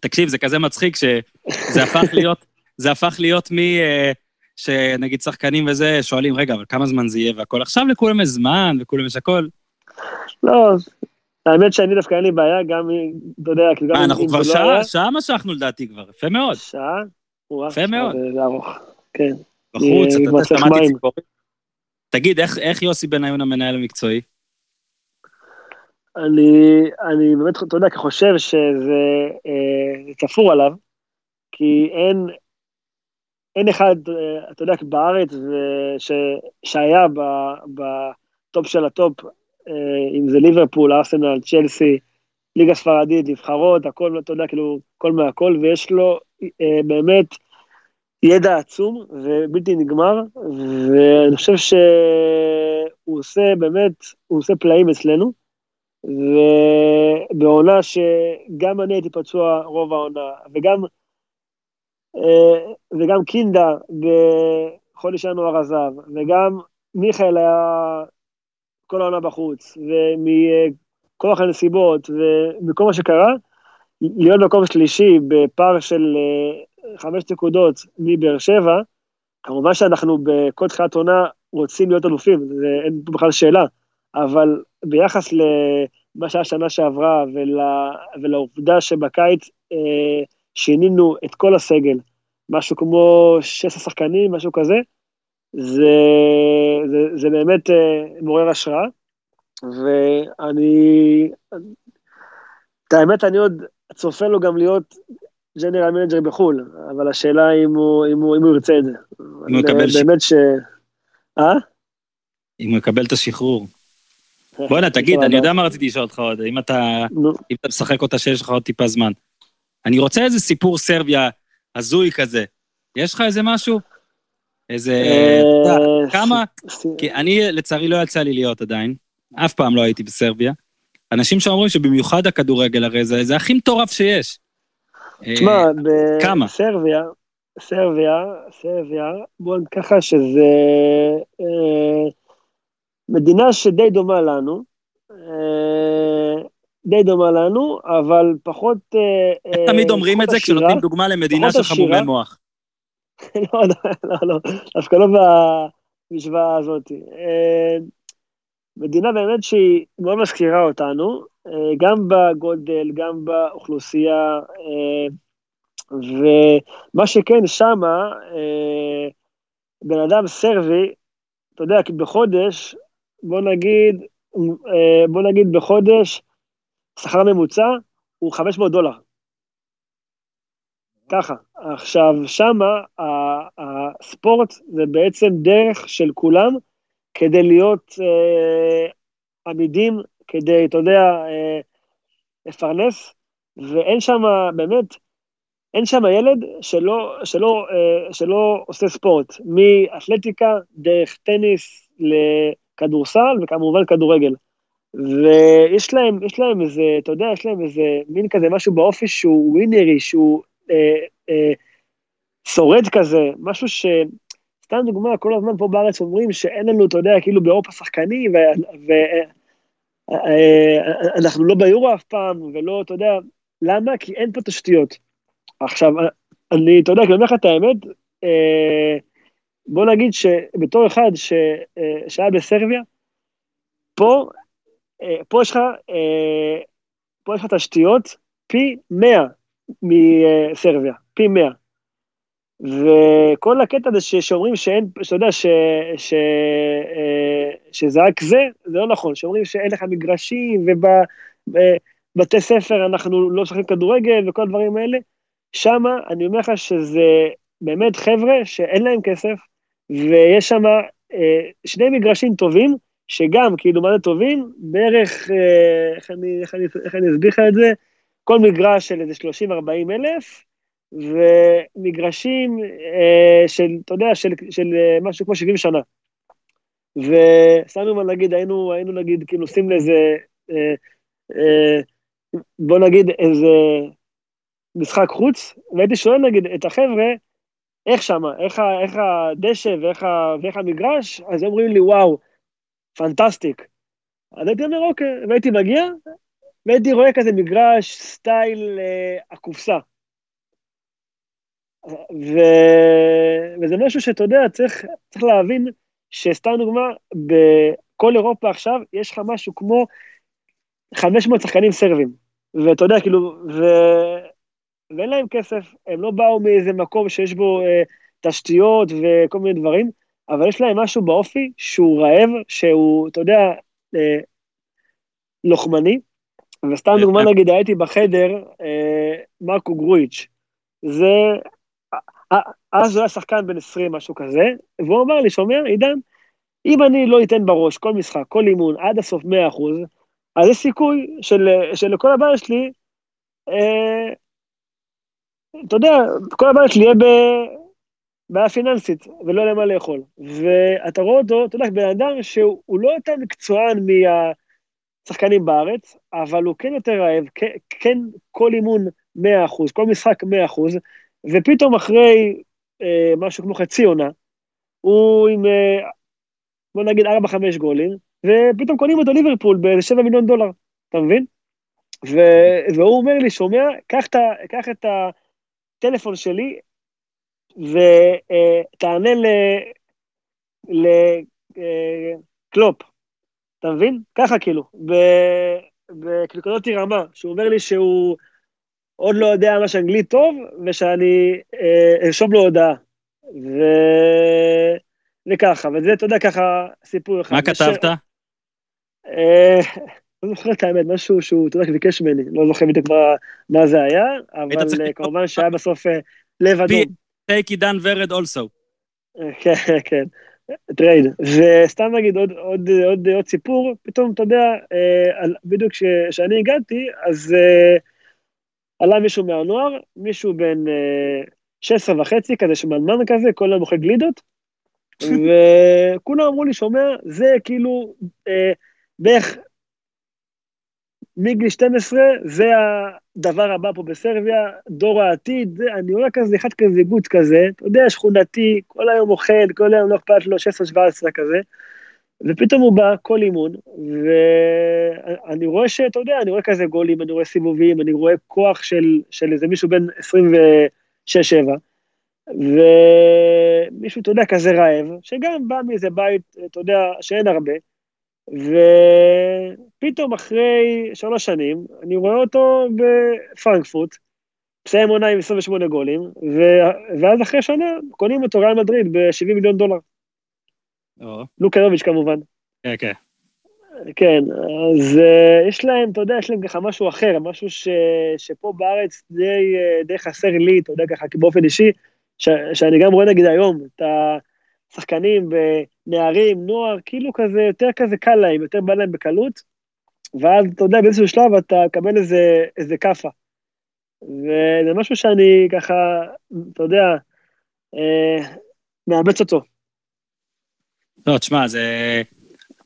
תקשיב, זה כזה מצחיק שזה הפך להיות, זה הפך להיות מ... שנגיד שחקנים וזה, שואלים, רגע, אבל כמה זמן זה יהיה והכל? עכשיו לכולם יש זמן וכולם יש הכל. לא, האמת שאני דווקא אין לי בעיה, גם, אתה יודע, כי גם מה, אם- אנחנו כבר זה לא היה- שעה, שעה משכנו לדעתי כבר, יפה מאוד. שעה? יפה מאוד. זה- ארוך, כן. בחוץ, אה, אתה כבר שמעתי. ציפורים. תגיד, איך- יוסי בניון המנהל המקצועי? אני, אני באמת, אתה יודע, חושב שזה אה, תפור עליו, כי אין, אין אחד, אה, אתה יודע, בארץ ש, שהיה ב- בטופ של הטופ, אה, אם זה ליברפול, ארסנל, צ'לסי, ליגה ספרדית, נבחרות, הכל, אתה יודע, כאילו, הכל מהכל, ויש לו אה, באמת ידע עצום ובלתי נגמר, ואני חושב שהוא עושה באמת, הוא עושה פלאים אצלנו. ובעונה שגם אני הייתי פצוע רוב העונה, וגם, אה, וגם קינדה בחודש ינואר עזב, וגם מיכאל היה כל העונה בחוץ, ומכוח הנסיבות ומכל מה שקרה, להיות במקום שלישי בפער של אה, חמש נקודות מבאר שבע, כמובן שאנחנו בכל תחילת עונה רוצים להיות אלופים, זה, אין פה בכלל שאלה, אבל ביחס למה שהיה שנה שעברה ול, ולעובדה שבקיץ אה, שינינו את כל הסגל, משהו כמו 16 שחקנים, משהו כזה, זה, זה, זה באמת אה, מעורר השראה, ואני, את האמת, אני עוד צופה לו גם להיות general manager בחו"ל, אבל השאלה אם הוא, אם הוא, אם הוא ירצה את זה. אם הוא יקבל ש- באמת ש... אה? אם הוא יקבל את השחרור. בואנה, תגיד, אני יודע מה רציתי לשאול אותך עוד, אם אתה אם אתה משחק אותה שיש לך עוד טיפה זמן. אני רוצה איזה סיפור סרביה הזוי כזה. יש לך איזה משהו? איזה... אה, כמה... כי אני, לצערי, לא יצא לי להיות עדיין. אף פעם לא הייתי בסרביה. אנשים שאומרים שבמיוחד הכדורגל הרי זה, זה הכי מטורף שיש. תשמע, אה, כמה? בסרביה, סרביה, סרביה, בוא נגיד ככה שזה אה, מדינה שדי דומה לנו, אה, די דומה לנו, אבל פחות... אה, תמיד אומרים פחות את זה. כשנותנים דוגמה למדינה של חמומי. מוח. לא, לא, לא, לא, דווקא לא במשוואה הזאת. אה, מדינה באמת שהיא מאוד מזכירה אותנו, אה, גם בגודל, גם באוכלוסייה, אה, ומה שכן, שמה, בן אדם סרבי, אתה יודע, בחודש, בוא נגיד, בוא נגיד בחודש, שכר ממוצע הוא 500 דולר. ככה. עכשיו, שמה הספורט זה בעצם דרך של כולם כדי להיות אה, עמידים, כדי, אתה יודע, אה, לפרנס, ואין שם, באמת, אין שם ילד שלא, שלא, אה, שלא עושה ספורט, מאתלטיקה, דרך טניס לכדורסל וכמובן כדורגל. ויש להם, יש להם איזה, אתה יודע, יש להם איזה מין כזה משהו באופי שהוא ווינרי, שהוא שורד כזה, משהו ש... סתם דוגמה, כל הזמן פה בארץ אומרים שאין לנו, אתה יודע, כאילו באירופה שחקנים, ואנחנו לא ביורו אף פעם, ולא, אתה יודע, למה? כי אין פה תשתיות. עכשיו, אני, אתה יודע, אני אומר לך את האמת, אה, בוא נגיד שבתור אחד ש, אה, שהיה בסרביה, פה, אה, פה יש לך, פה יש לך תשתיות פי 100 מסרביה, פי 100. וכל הקטע הזה שאומרים שאין, שאתה יודע, ש, ש, שזה רק זה, זה לא נכון, שאומרים שאין לך מגרשים ובבתי ספר אנחנו לא משחקים כדורגל וכל הדברים האלה, שמה אני אומר לך שזה באמת חבר'ה שאין להם כסף, ויש שם אה, שני מגרשים טובים, שגם, כאילו, מה זה טובים? בערך, אה, איך אני, איך אני, איך אני אסביר לך את זה? כל מגרש של איזה 30-40 אלף, ומגרשים אה, של, אתה יודע, של, של אה, משהו כמו 70 שנה. וסתם נגיד, היינו, היינו נגיד, כאילו, עושים לאיזה, אה, אה, בוא נגיד, איזה משחק חוץ, והייתי שואל נגיד את החבר'ה, איך שמה, איך, איך הדשא ואיך, ואיך המגרש, אז הם אומרים לי, וואו, פנטסטיק. אז הייתי אומר, אוקיי, והייתי מגיע, והייתי רואה כזה מגרש סטייל אה, הקופסה. ו... וזה משהו שאתה יודע, צריך, צריך להבין שסתם דוגמה, בכל אירופה עכשיו יש לך משהו כמו 500 שחקנים סרבים. ואתה יודע, כאילו, ו... ואין להם כסף, הם לא באו מאיזה מקום שיש בו אה, תשתיות וכל מיני דברים, אבל יש להם משהו באופי שהוא רעב, שהוא, אתה יודע, אה, לוחמני. וסתם דוגמה, אה. נגיד, הייתי בחדר, אה, מרקו גרויץ', זה, אז הוא היה שחקן בן 20, משהו כזה, והוא אמר לי, שומע, עידן, אם אני לא אתן בראש כל משחק, כל אימון, עד הסוף 100%, אז יש סיכוי של, שלכל הבעיה שלי, אה, אתה יודע, כל הבית שלי יהיה בעיה פיננסית, ולא יהיה מה לאכול. ואתה רואה אותו, אתה יודע, בן אדם שהוא לא יותר מקצוען מהשחקנים בארץ, אבל הוא כן יותר רעב, כן, כל אימון 100%, כל משחק 100%, ופתאום אחרי אה, משהו כמו חצי עונה, הוא עם, אה, בוא נגיד 4-5 גולים, ופתאום קונים אותו ליברפול ב-7 מיליון דולר, אתה מבין? ו- והוא אומר לי, שומע, קח את. הטלפון שלי ותענה לקלופ, אה, אתה מבין? ככה כאילו, כאילו כזאת רמה, שהוא אומר לי שהוא עוד לא יודע ממש אנגלית טוב, ושאני אה, ארשום לו הודעה. ו... וככה, וזה, אתה יודע, ככה סיפור אחד. מה כתבת? אה, לא זוכר את האמת, משהו שהוא, אתה יודע, ביקש ממני, לא זוכר בדיוק מה זה היה, אבל אה, כמובן שהיה בסוף אה, לב אדום. take עידן ורד also. כן, כן, trade. וסתם נגיד עוד, עוד, עוד, עוד סיפור, פתאום, אתה יודע, אה, בדיוק כשאני הגעתי, אז עלה מישהו מהנוער, מישהו בן 16 וחצי, כזה שמנמן כזה, כל היום אוכל גלידות, וכולם אמרו לי, שומע, זה כאילו בערך מגיל 12 זה הדבר הבא פה בסרביה, דור העתיד, אני רואה כזה אחד כזה גוץ כזה, אתה יודע, שכונתי, כל היום אוכל, כל היום לא אכפת לו, 16-17 כזה, ופתאום הוא בא כל אימון, ואני רואה שאתה יודע, אני רואה כזה גולים, אני רואה סיבובים, אני רואה כוח של, של איזה מישהו בן 26-7, ומישהו, אתה יודע, כזה רעב, שגם בא מאיזה בית, אתה יודע, שאין הרבה, ופתאום אחרי שלוש שנים, אני רואה אותו בפרנקפורט, מסיים עונה עם 28 גולים, ו... ואז אחרי שנה קונים אותו ריאל מדריד ב-70 מיליון דולר. לוקרביץ' כמובן. כן, כן. כן, אז uh, יש להם, אתה יודע, יש להם ככה משהו אחר, משהו ש, שפה בארץ די, uh, די חסר לי, אתה יודע, ככה באופן אישי, ש, שאני גם רואה נגיד היום, את השחקנים נערים, נוער, כאילו כזה, יותר כזה קל להם, יותר בא להם בקלות, ואז אתה יודע, באיזשהו שלב אתה מקבל איזה, איזה כאפה. וזה משהו שאני ככה, אתה יודע, אה, מאמץ אותו. לא, תשמע, זה...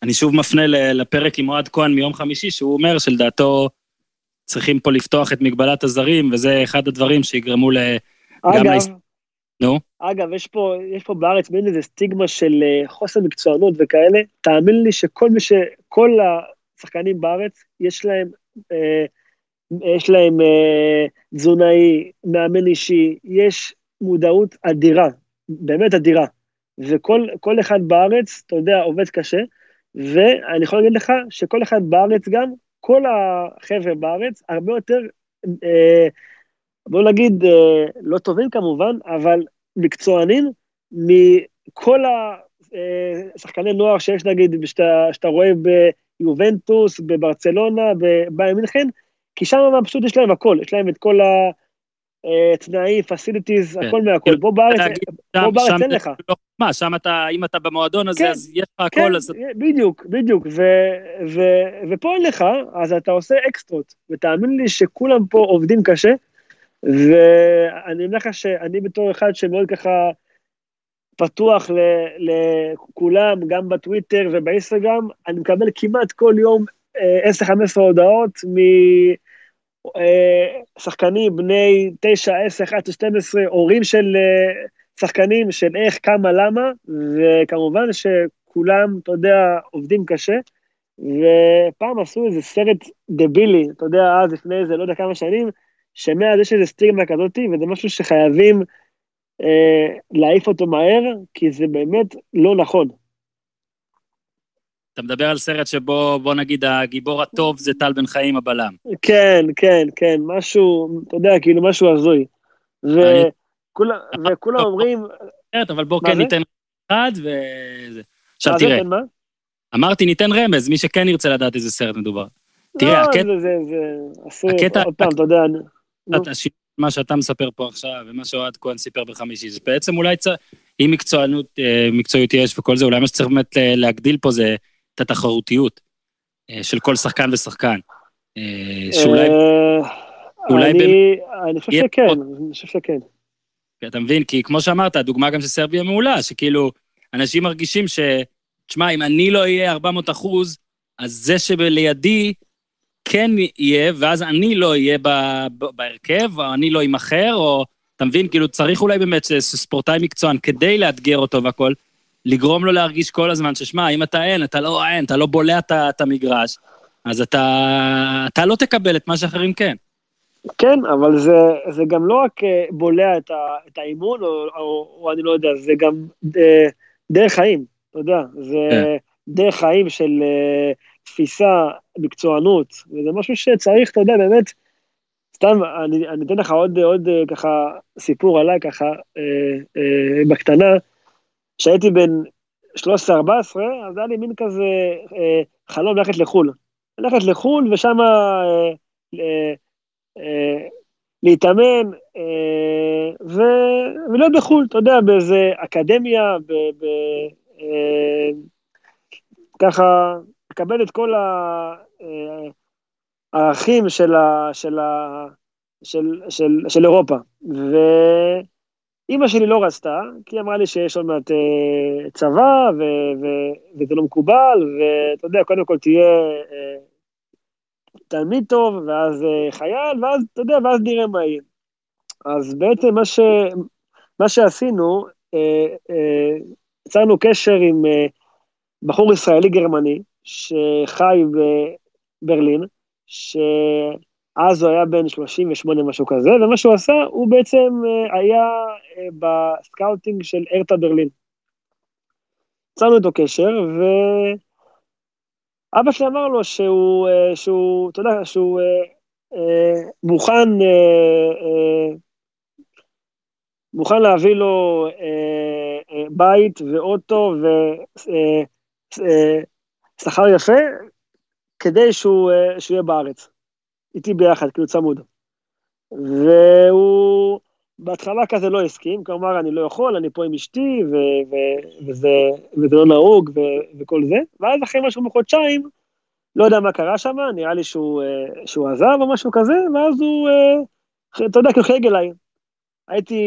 אני שוב מפנה לפרק עם אוהד כהן מיום חמישי, שהוא אומר שלדעתו צריכים פה לפתוח את מגבלת הזרים, וזה אחד הדברים שיגרמו ל... אגב, להס... נו? אגב, יש פה, יש פה בארץ מין איזה סטיגמה של אה, חוסר מקצוענות וכאלה, תאמין לי שכל מי ש... כל השחקנים בארץ, יש להם, אה, יש להם אה, תזונאי, מאמן אישי, יש מודעות אדירה, באמת אדירה. וכל אחד בארץ, אתה יודע, עובד קשה, ואני יכול להגיד לך שכל אחד בארץ גם, כל החבר'ה בארץ, הרבה יותר, אה, בוא נגיד, אה, לא טובים כמובן, אבל מקצוענים מכל השחקני נוער שיש נגיד, שאתה רואה ביובנטוס, בברצלונה, בביי מינכן, כי שם פשוט יש להם הכל, יש להם את כל ה... תנאים, פסיליטיז, כן. הכל מהכל. פה בארץ, פה בארץ אין לך. לא, מה, שם אתה, אם אתה במועדון הזה, כן, אז יש לך הכל. אז... בדיוק, בדיוק. ופה אין לך, אז אתה עושה אקסטרות. ותאמין לי שכולם פה עובדים קשה, ואני אומר לך שאני בתור אחד שמאוד ככה פתוח לכולם, גם בטוויטר ובאינסטגרם, אני מקבל כמעט כל יום 10-15 הודעות מ... אה, בני 9, 10, 11, 12, הורים של אה, שחקנים של איך, כמה, למה, וכמובן שכולם, אתה יודע, עובדים קשה. ופעם עשו איזה סרט דבילי, אתה יודע, אז לפני איזה לא יודע כמה שנים, שמאז יש איזה סטיגמה כזאתי, וזה משהו שחייבים אה, להעיף אותו מהר, כי זה באמת לא נכון. אתה מדבר על סרט שבו, בוא נגיד, הגיבור הטוב זה טל בן חיים הבלם. כן, כן, כן, משהו, אתה יודע, כאילו משהו הזוי. וכולם אומרים... אבל בוא כן ניתן אחד וזה. עכשיו תראה. מה? אמרתי, ניתן רמז, מי שכן ירצה לדעת איזה סרט מדובר. תראה, הקטע... לא, זה, זה, זה, עוד פעם, אתה יודע... מה שאתה מספר פה עכשיו, ומה שאוהד כהן סיפר בחמישי, זה בעצם אולי צריך, אם מקצוענות, אה, מקצועיות יש וכל זה, אולי מה שצריך באמת להגדיל פה זה את התחרותיות אה, של כל שחקן ושחקן. אה, שאולי... אה, אולי אני, אני חושב שכן, אני חושב שכן. אתה מבין? כי כמו שאמרת, הדוגמה גם של סרביה מעולה, שכאילו, אנשים מרגישים ש... תשמע, אם אני לא אהיה 400 אחוז, אז זה שלידי כן יהיה, ואז אני לא אהיה בהרכב, או אני לא אמכר, או... אתה מבין? כאילו, צריך אולי באמת ספורטאי מקצוען כדי לאתגר אותו והכול, לגרום לו להרגיש כל הזמן ששמע, אם אתה אין, אתה לא אין, אתה לא בולע את המגרש, אז אתה, אתה לא תקבל את מה שאחרים כן. כן, אבל זה, זה גם לא רק אה, בולע את, ה, את האימון, או, או, או אני לא יודע, זה גם אה, דרך חיים, אתה יודע, זה כן. דרך חיים של uh, תפיסה, מקצוענות, וזה משהו שצריך, אתה יודע, באמת, סתם, אני, אני אתן לך עוד, עוד ככה סיפור עליי, ככה, אה, אה, בקטנה, כשהייתי בן 13-14, אז היה לי מין כזה אה, חלום ללכת לחו"ל. ללכת לחו"ל ושם אה, אה, אה, להתאמן אה, ולהיות בחו"ל, אתה יודע, באיזה אקדמיה, ב, ב, אה, ככה, לקבל את כל הערכים אה, של, ה, של, ה, של, של, של אירופה. ו... אימא שלי לא רצתה, כי היא אמרה לי שיש עוד מעט אה, צבא, ו- ו- וזה לא מקובל, ואתה יודע, קודם כל תהיה אה, תלמיד טוב, ואז חייל, ואז, אתה יודע, ואז נראה מה יהיה. אז בעצם מה, ש, מה שעשינו, יצרנו קשר עם בחור ישראלי-גרמני, שחי בברלין, ש... אז הוא היה בן 38 משהו כזה, ומה שהוא עשה, הוא בעצם אה, היה אה, ב scouting של הרטה ברלין. יצרנו איתו קשר, ואבא שלי אמר לו שהוא, אה, שהוא אתה יודע, שהוא מוכן, מוכן להביא לו בית ואוטו ושכר יפה, כדי שהוא, שהוא יהיה בארץ. איתי ביחד, כאילו צמוד. והוא בהתחלה כזה לא הסכים, כלומר, אני לא יכול, אני פה עם אשתי, ו- ו- וזה, וזה לא נהוג ו- וכל זה, ואז אחרי משהו מחודשיים, לא יודע מה קרה שם, נראה לי שהוא, שהוא עזב או משהו כזה, ואז הוא אתה יודע, כאילו חלק אליי. הייתי,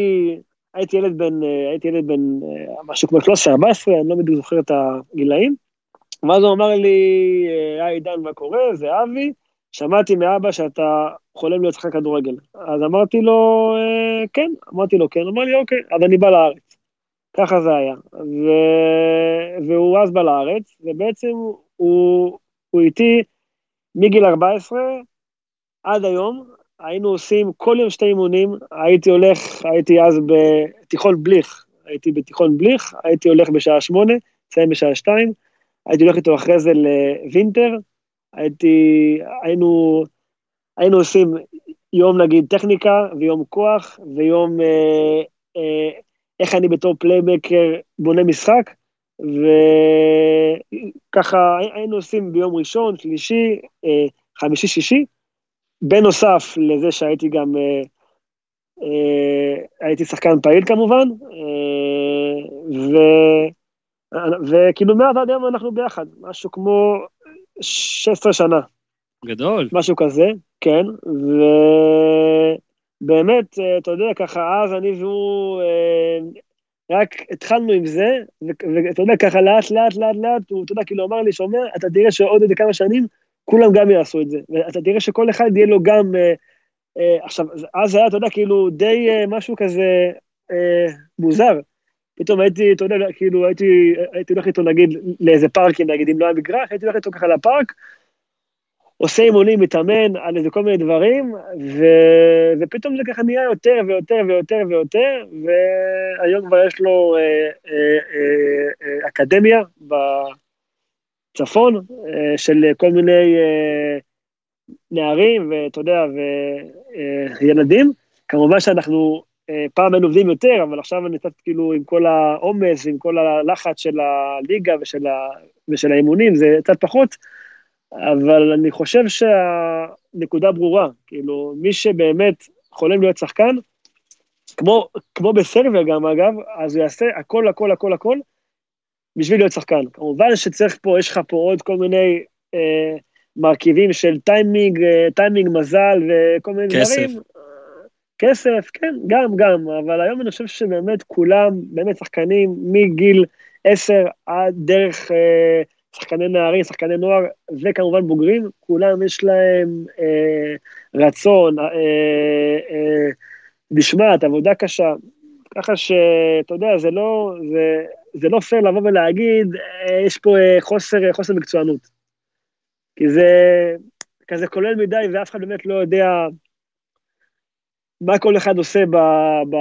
הייתי ילד בן, אה, הייתי ילד בן אה, משהו כמו 13-14, אני לא בדיוק זוכר את הגילאים. ואז הוא אמר לי, אה, היי עידן, מה קורה? זה אבי. שמעתי מאבא שאתה חולם להיות שחקן כדורגל. אז אמרתי לו, כן, אמרתי לו כן, אמר לי, אוקיי, אז אני בא לארץ. ככה זה היה. ו... והוא אז בא לארץ, ובעצם הוא, הוא איתי מגיל 14 עד היום, היינו עושים כל יום שתי אימונים, הייתי הולך, הייתי אז בתיכון בליך, הייתי בתיכון בליך, הייתי הולך בשעה שמונה, מסיים בשעה שתיים, הייתי הולך איתו אחרי זה לווינטר, הייתי, היינו, היינו עושים יום נגיד טכניקה ויום כוח ויום אה, אה, איך אני בתור פליימייקר בונה משחק, וככה היינו עושים ביום ראשון, שלישי, אה, חמישי, שישי, בנוסף לזה שהייתי גם, אה, אה, הייתי שחקן פעיל כמובן, ו... וכאילו מאז עד היום אנחנו ביחד, משהו כמו 16 שנה. גדול. משהו כזה, כן, ובאמת, אתה יודע, ככה אז אני והוא רק התחלנו עם זה, ואתה יודע, ככה לאט לאט לאט לאט, הוא, אתה יודע, כאילו אמר לי, שומע, אתה תראה שעוד איזה כמה שנים, כולם גם יעשו את זה. ואתה תראה שכל אחד יהיה לו גם, אה, אה, עכשיו, אז היה, אתה יודע, כאילו, די אה, משהו כזה אה, מוזר. פתאום הייתי, אתה יודע, כאילו, הייתי, הייתי הולך איתו, נגיד, לאיזה פארקים, נגיד, אם לא היה מגרש, הייתי הולך איתו ככה לפארק, עושה אימונים, מתאמן על איזה כל מיני דברים, ו... ופתאום זה ככה נהיה יותר ויותר ויותר ויותר, והיום כבר יש לו אה, אה, אה, אה, אקדמיה בצפון אה, של כל מיני אה, נערים, ואתה יודע, וילדים. אה, כמובן שאנחנו פעם היינו עובדים יותר, אבל עכשיו אני קצת כאילו עם כל העומס, עם כל הלחץ של הליגה ושל, ה... ושל האימונים, זה קצת פחות. אבל אני חושב שהנקודה ברורה, כאילו, מי שבאמת חולם להיות שחקן, כמו, כמו בסרביה גם אגב, אז הוא יעשה הכל, הכל, הכל, הכל, בשביל להיות שחקן. כמובן שצריך פה, יש לך פה עוד כל מיני אה, מרכיבים של טיימינג, אה, טיימינג, מזל וכל מיני כסף. דברים. כסף, כן, גם, גם, אבל היום אני חושב שבאמת כולם, באמת שחקנים מגיל 10 עד דרך... אה, שחקני נערים, שחקני נוער, וכמובן בוגרים, כולם יש להם אה, רצון, אה, אה, משמעת, עבודה קשה. ככה שאתה יודע, זה לא, זה, זה לא פייר לבוא ולהגיד, אה, יש פה אה, חוסר, אה, חוסר מקצוענות. כי זה כזה כולל מדי, ואף אחד באמת לא יודע מה כל אחד עושה ב, ב,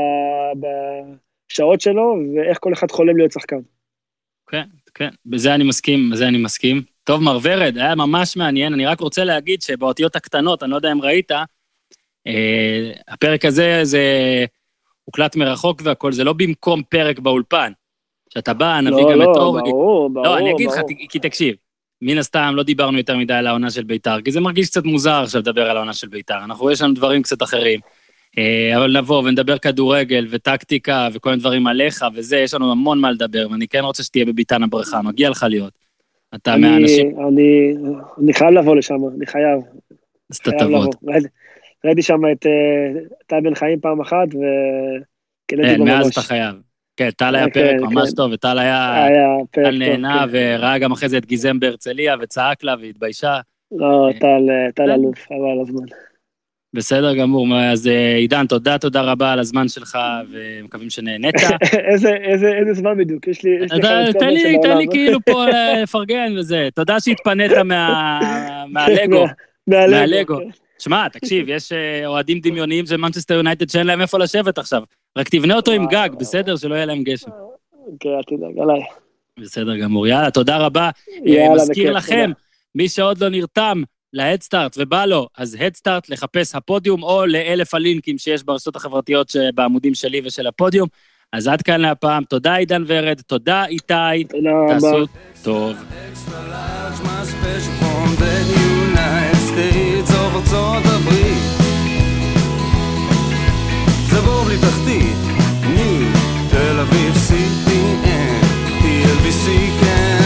בשעות שלו, ואיך כל אחד חולם להיות שחקן. כן, כן, בזה אני מסכים, בזה אני מסכים. טוב, מר ורד, היה ממש מעניין. אני רק רוצה להגיד שבאותיות הקטנות, אני לא יודע אם ראית, אה, הפרק הזה זה הוקלט מרחוק והכל, זה לא במקום פרק באולפן. שאתה בא, נביא לא, גם לא, את אור. ברור, ברור, לא, אני אגיד לך, ברור. כי תקשיב, מן הסתם לא דיברנו יותר מדי על העונה של ביתר, כי זה מרגיש קצת מוזר עכשיו לדבר על העונה של ביתר. אנחנו, יש לנו דברים קצת אחרים. אה, אבל נבוא ונדבר כדורגל וטקטיקה וכל מיני דברים עליך וזה, יש לנו המון מה לדבר, ואני כן רוצה שתהיה בביתן הברכה, מגיע לך להיות. אתה אני, מהאנשים, אני, אני חייב לבוא לשם, אני חייב, אז אתה תבוא. ראיתי- שם את אה, טל בן חיים פעם אחת, וקינאתי כן, בו מאז. אתה חייב. כן, טל היה כן, פרק כן. ממש טוב, וטל היה... היה פרק טל טוב, נהנה כן. וראה גם אחרי זה את גיזם בהרצליה וצעק לה והתביישה. לא, טל, אה, טל כן. אלוף, חבל הזמן. בסדר גמור, אז אה, עידן, תודה, תודה רבה על הזמן שלך, ומקווים שנהנית. איזה, איזה, איזה זמן בדיוק, יש לי, יש לי תן לי. תן לי כאילו פה אה, לפרגן וזה. תודה שהתפנית מה- מהלגו. מהלגו. כן. שמע, תקשיב, יש אה, אוהדים דמיוניים של מנצ'סטר יונייטד שאין להם איפה לשבת עכשיו. רק תבנה אותו עם גג, בסדר? שלא יהיה להם גשם. כן, אל תדאג, עליי. בסדר גמור. יאללה, תודה רבה. מזכיר לכם. מי שעוד לא נרתם להדסטארט ובא לו, אז הדסטארט לחפש הפודיום או לאלף הלינקים שיש ברשתות החברתיות שבעמודים שלי ושל הפודיום. אז עד כאן להפעם, תודה עידן ורד, תודה איתי, תעשו טוב. תל אביב סיטי, TLBC, כן,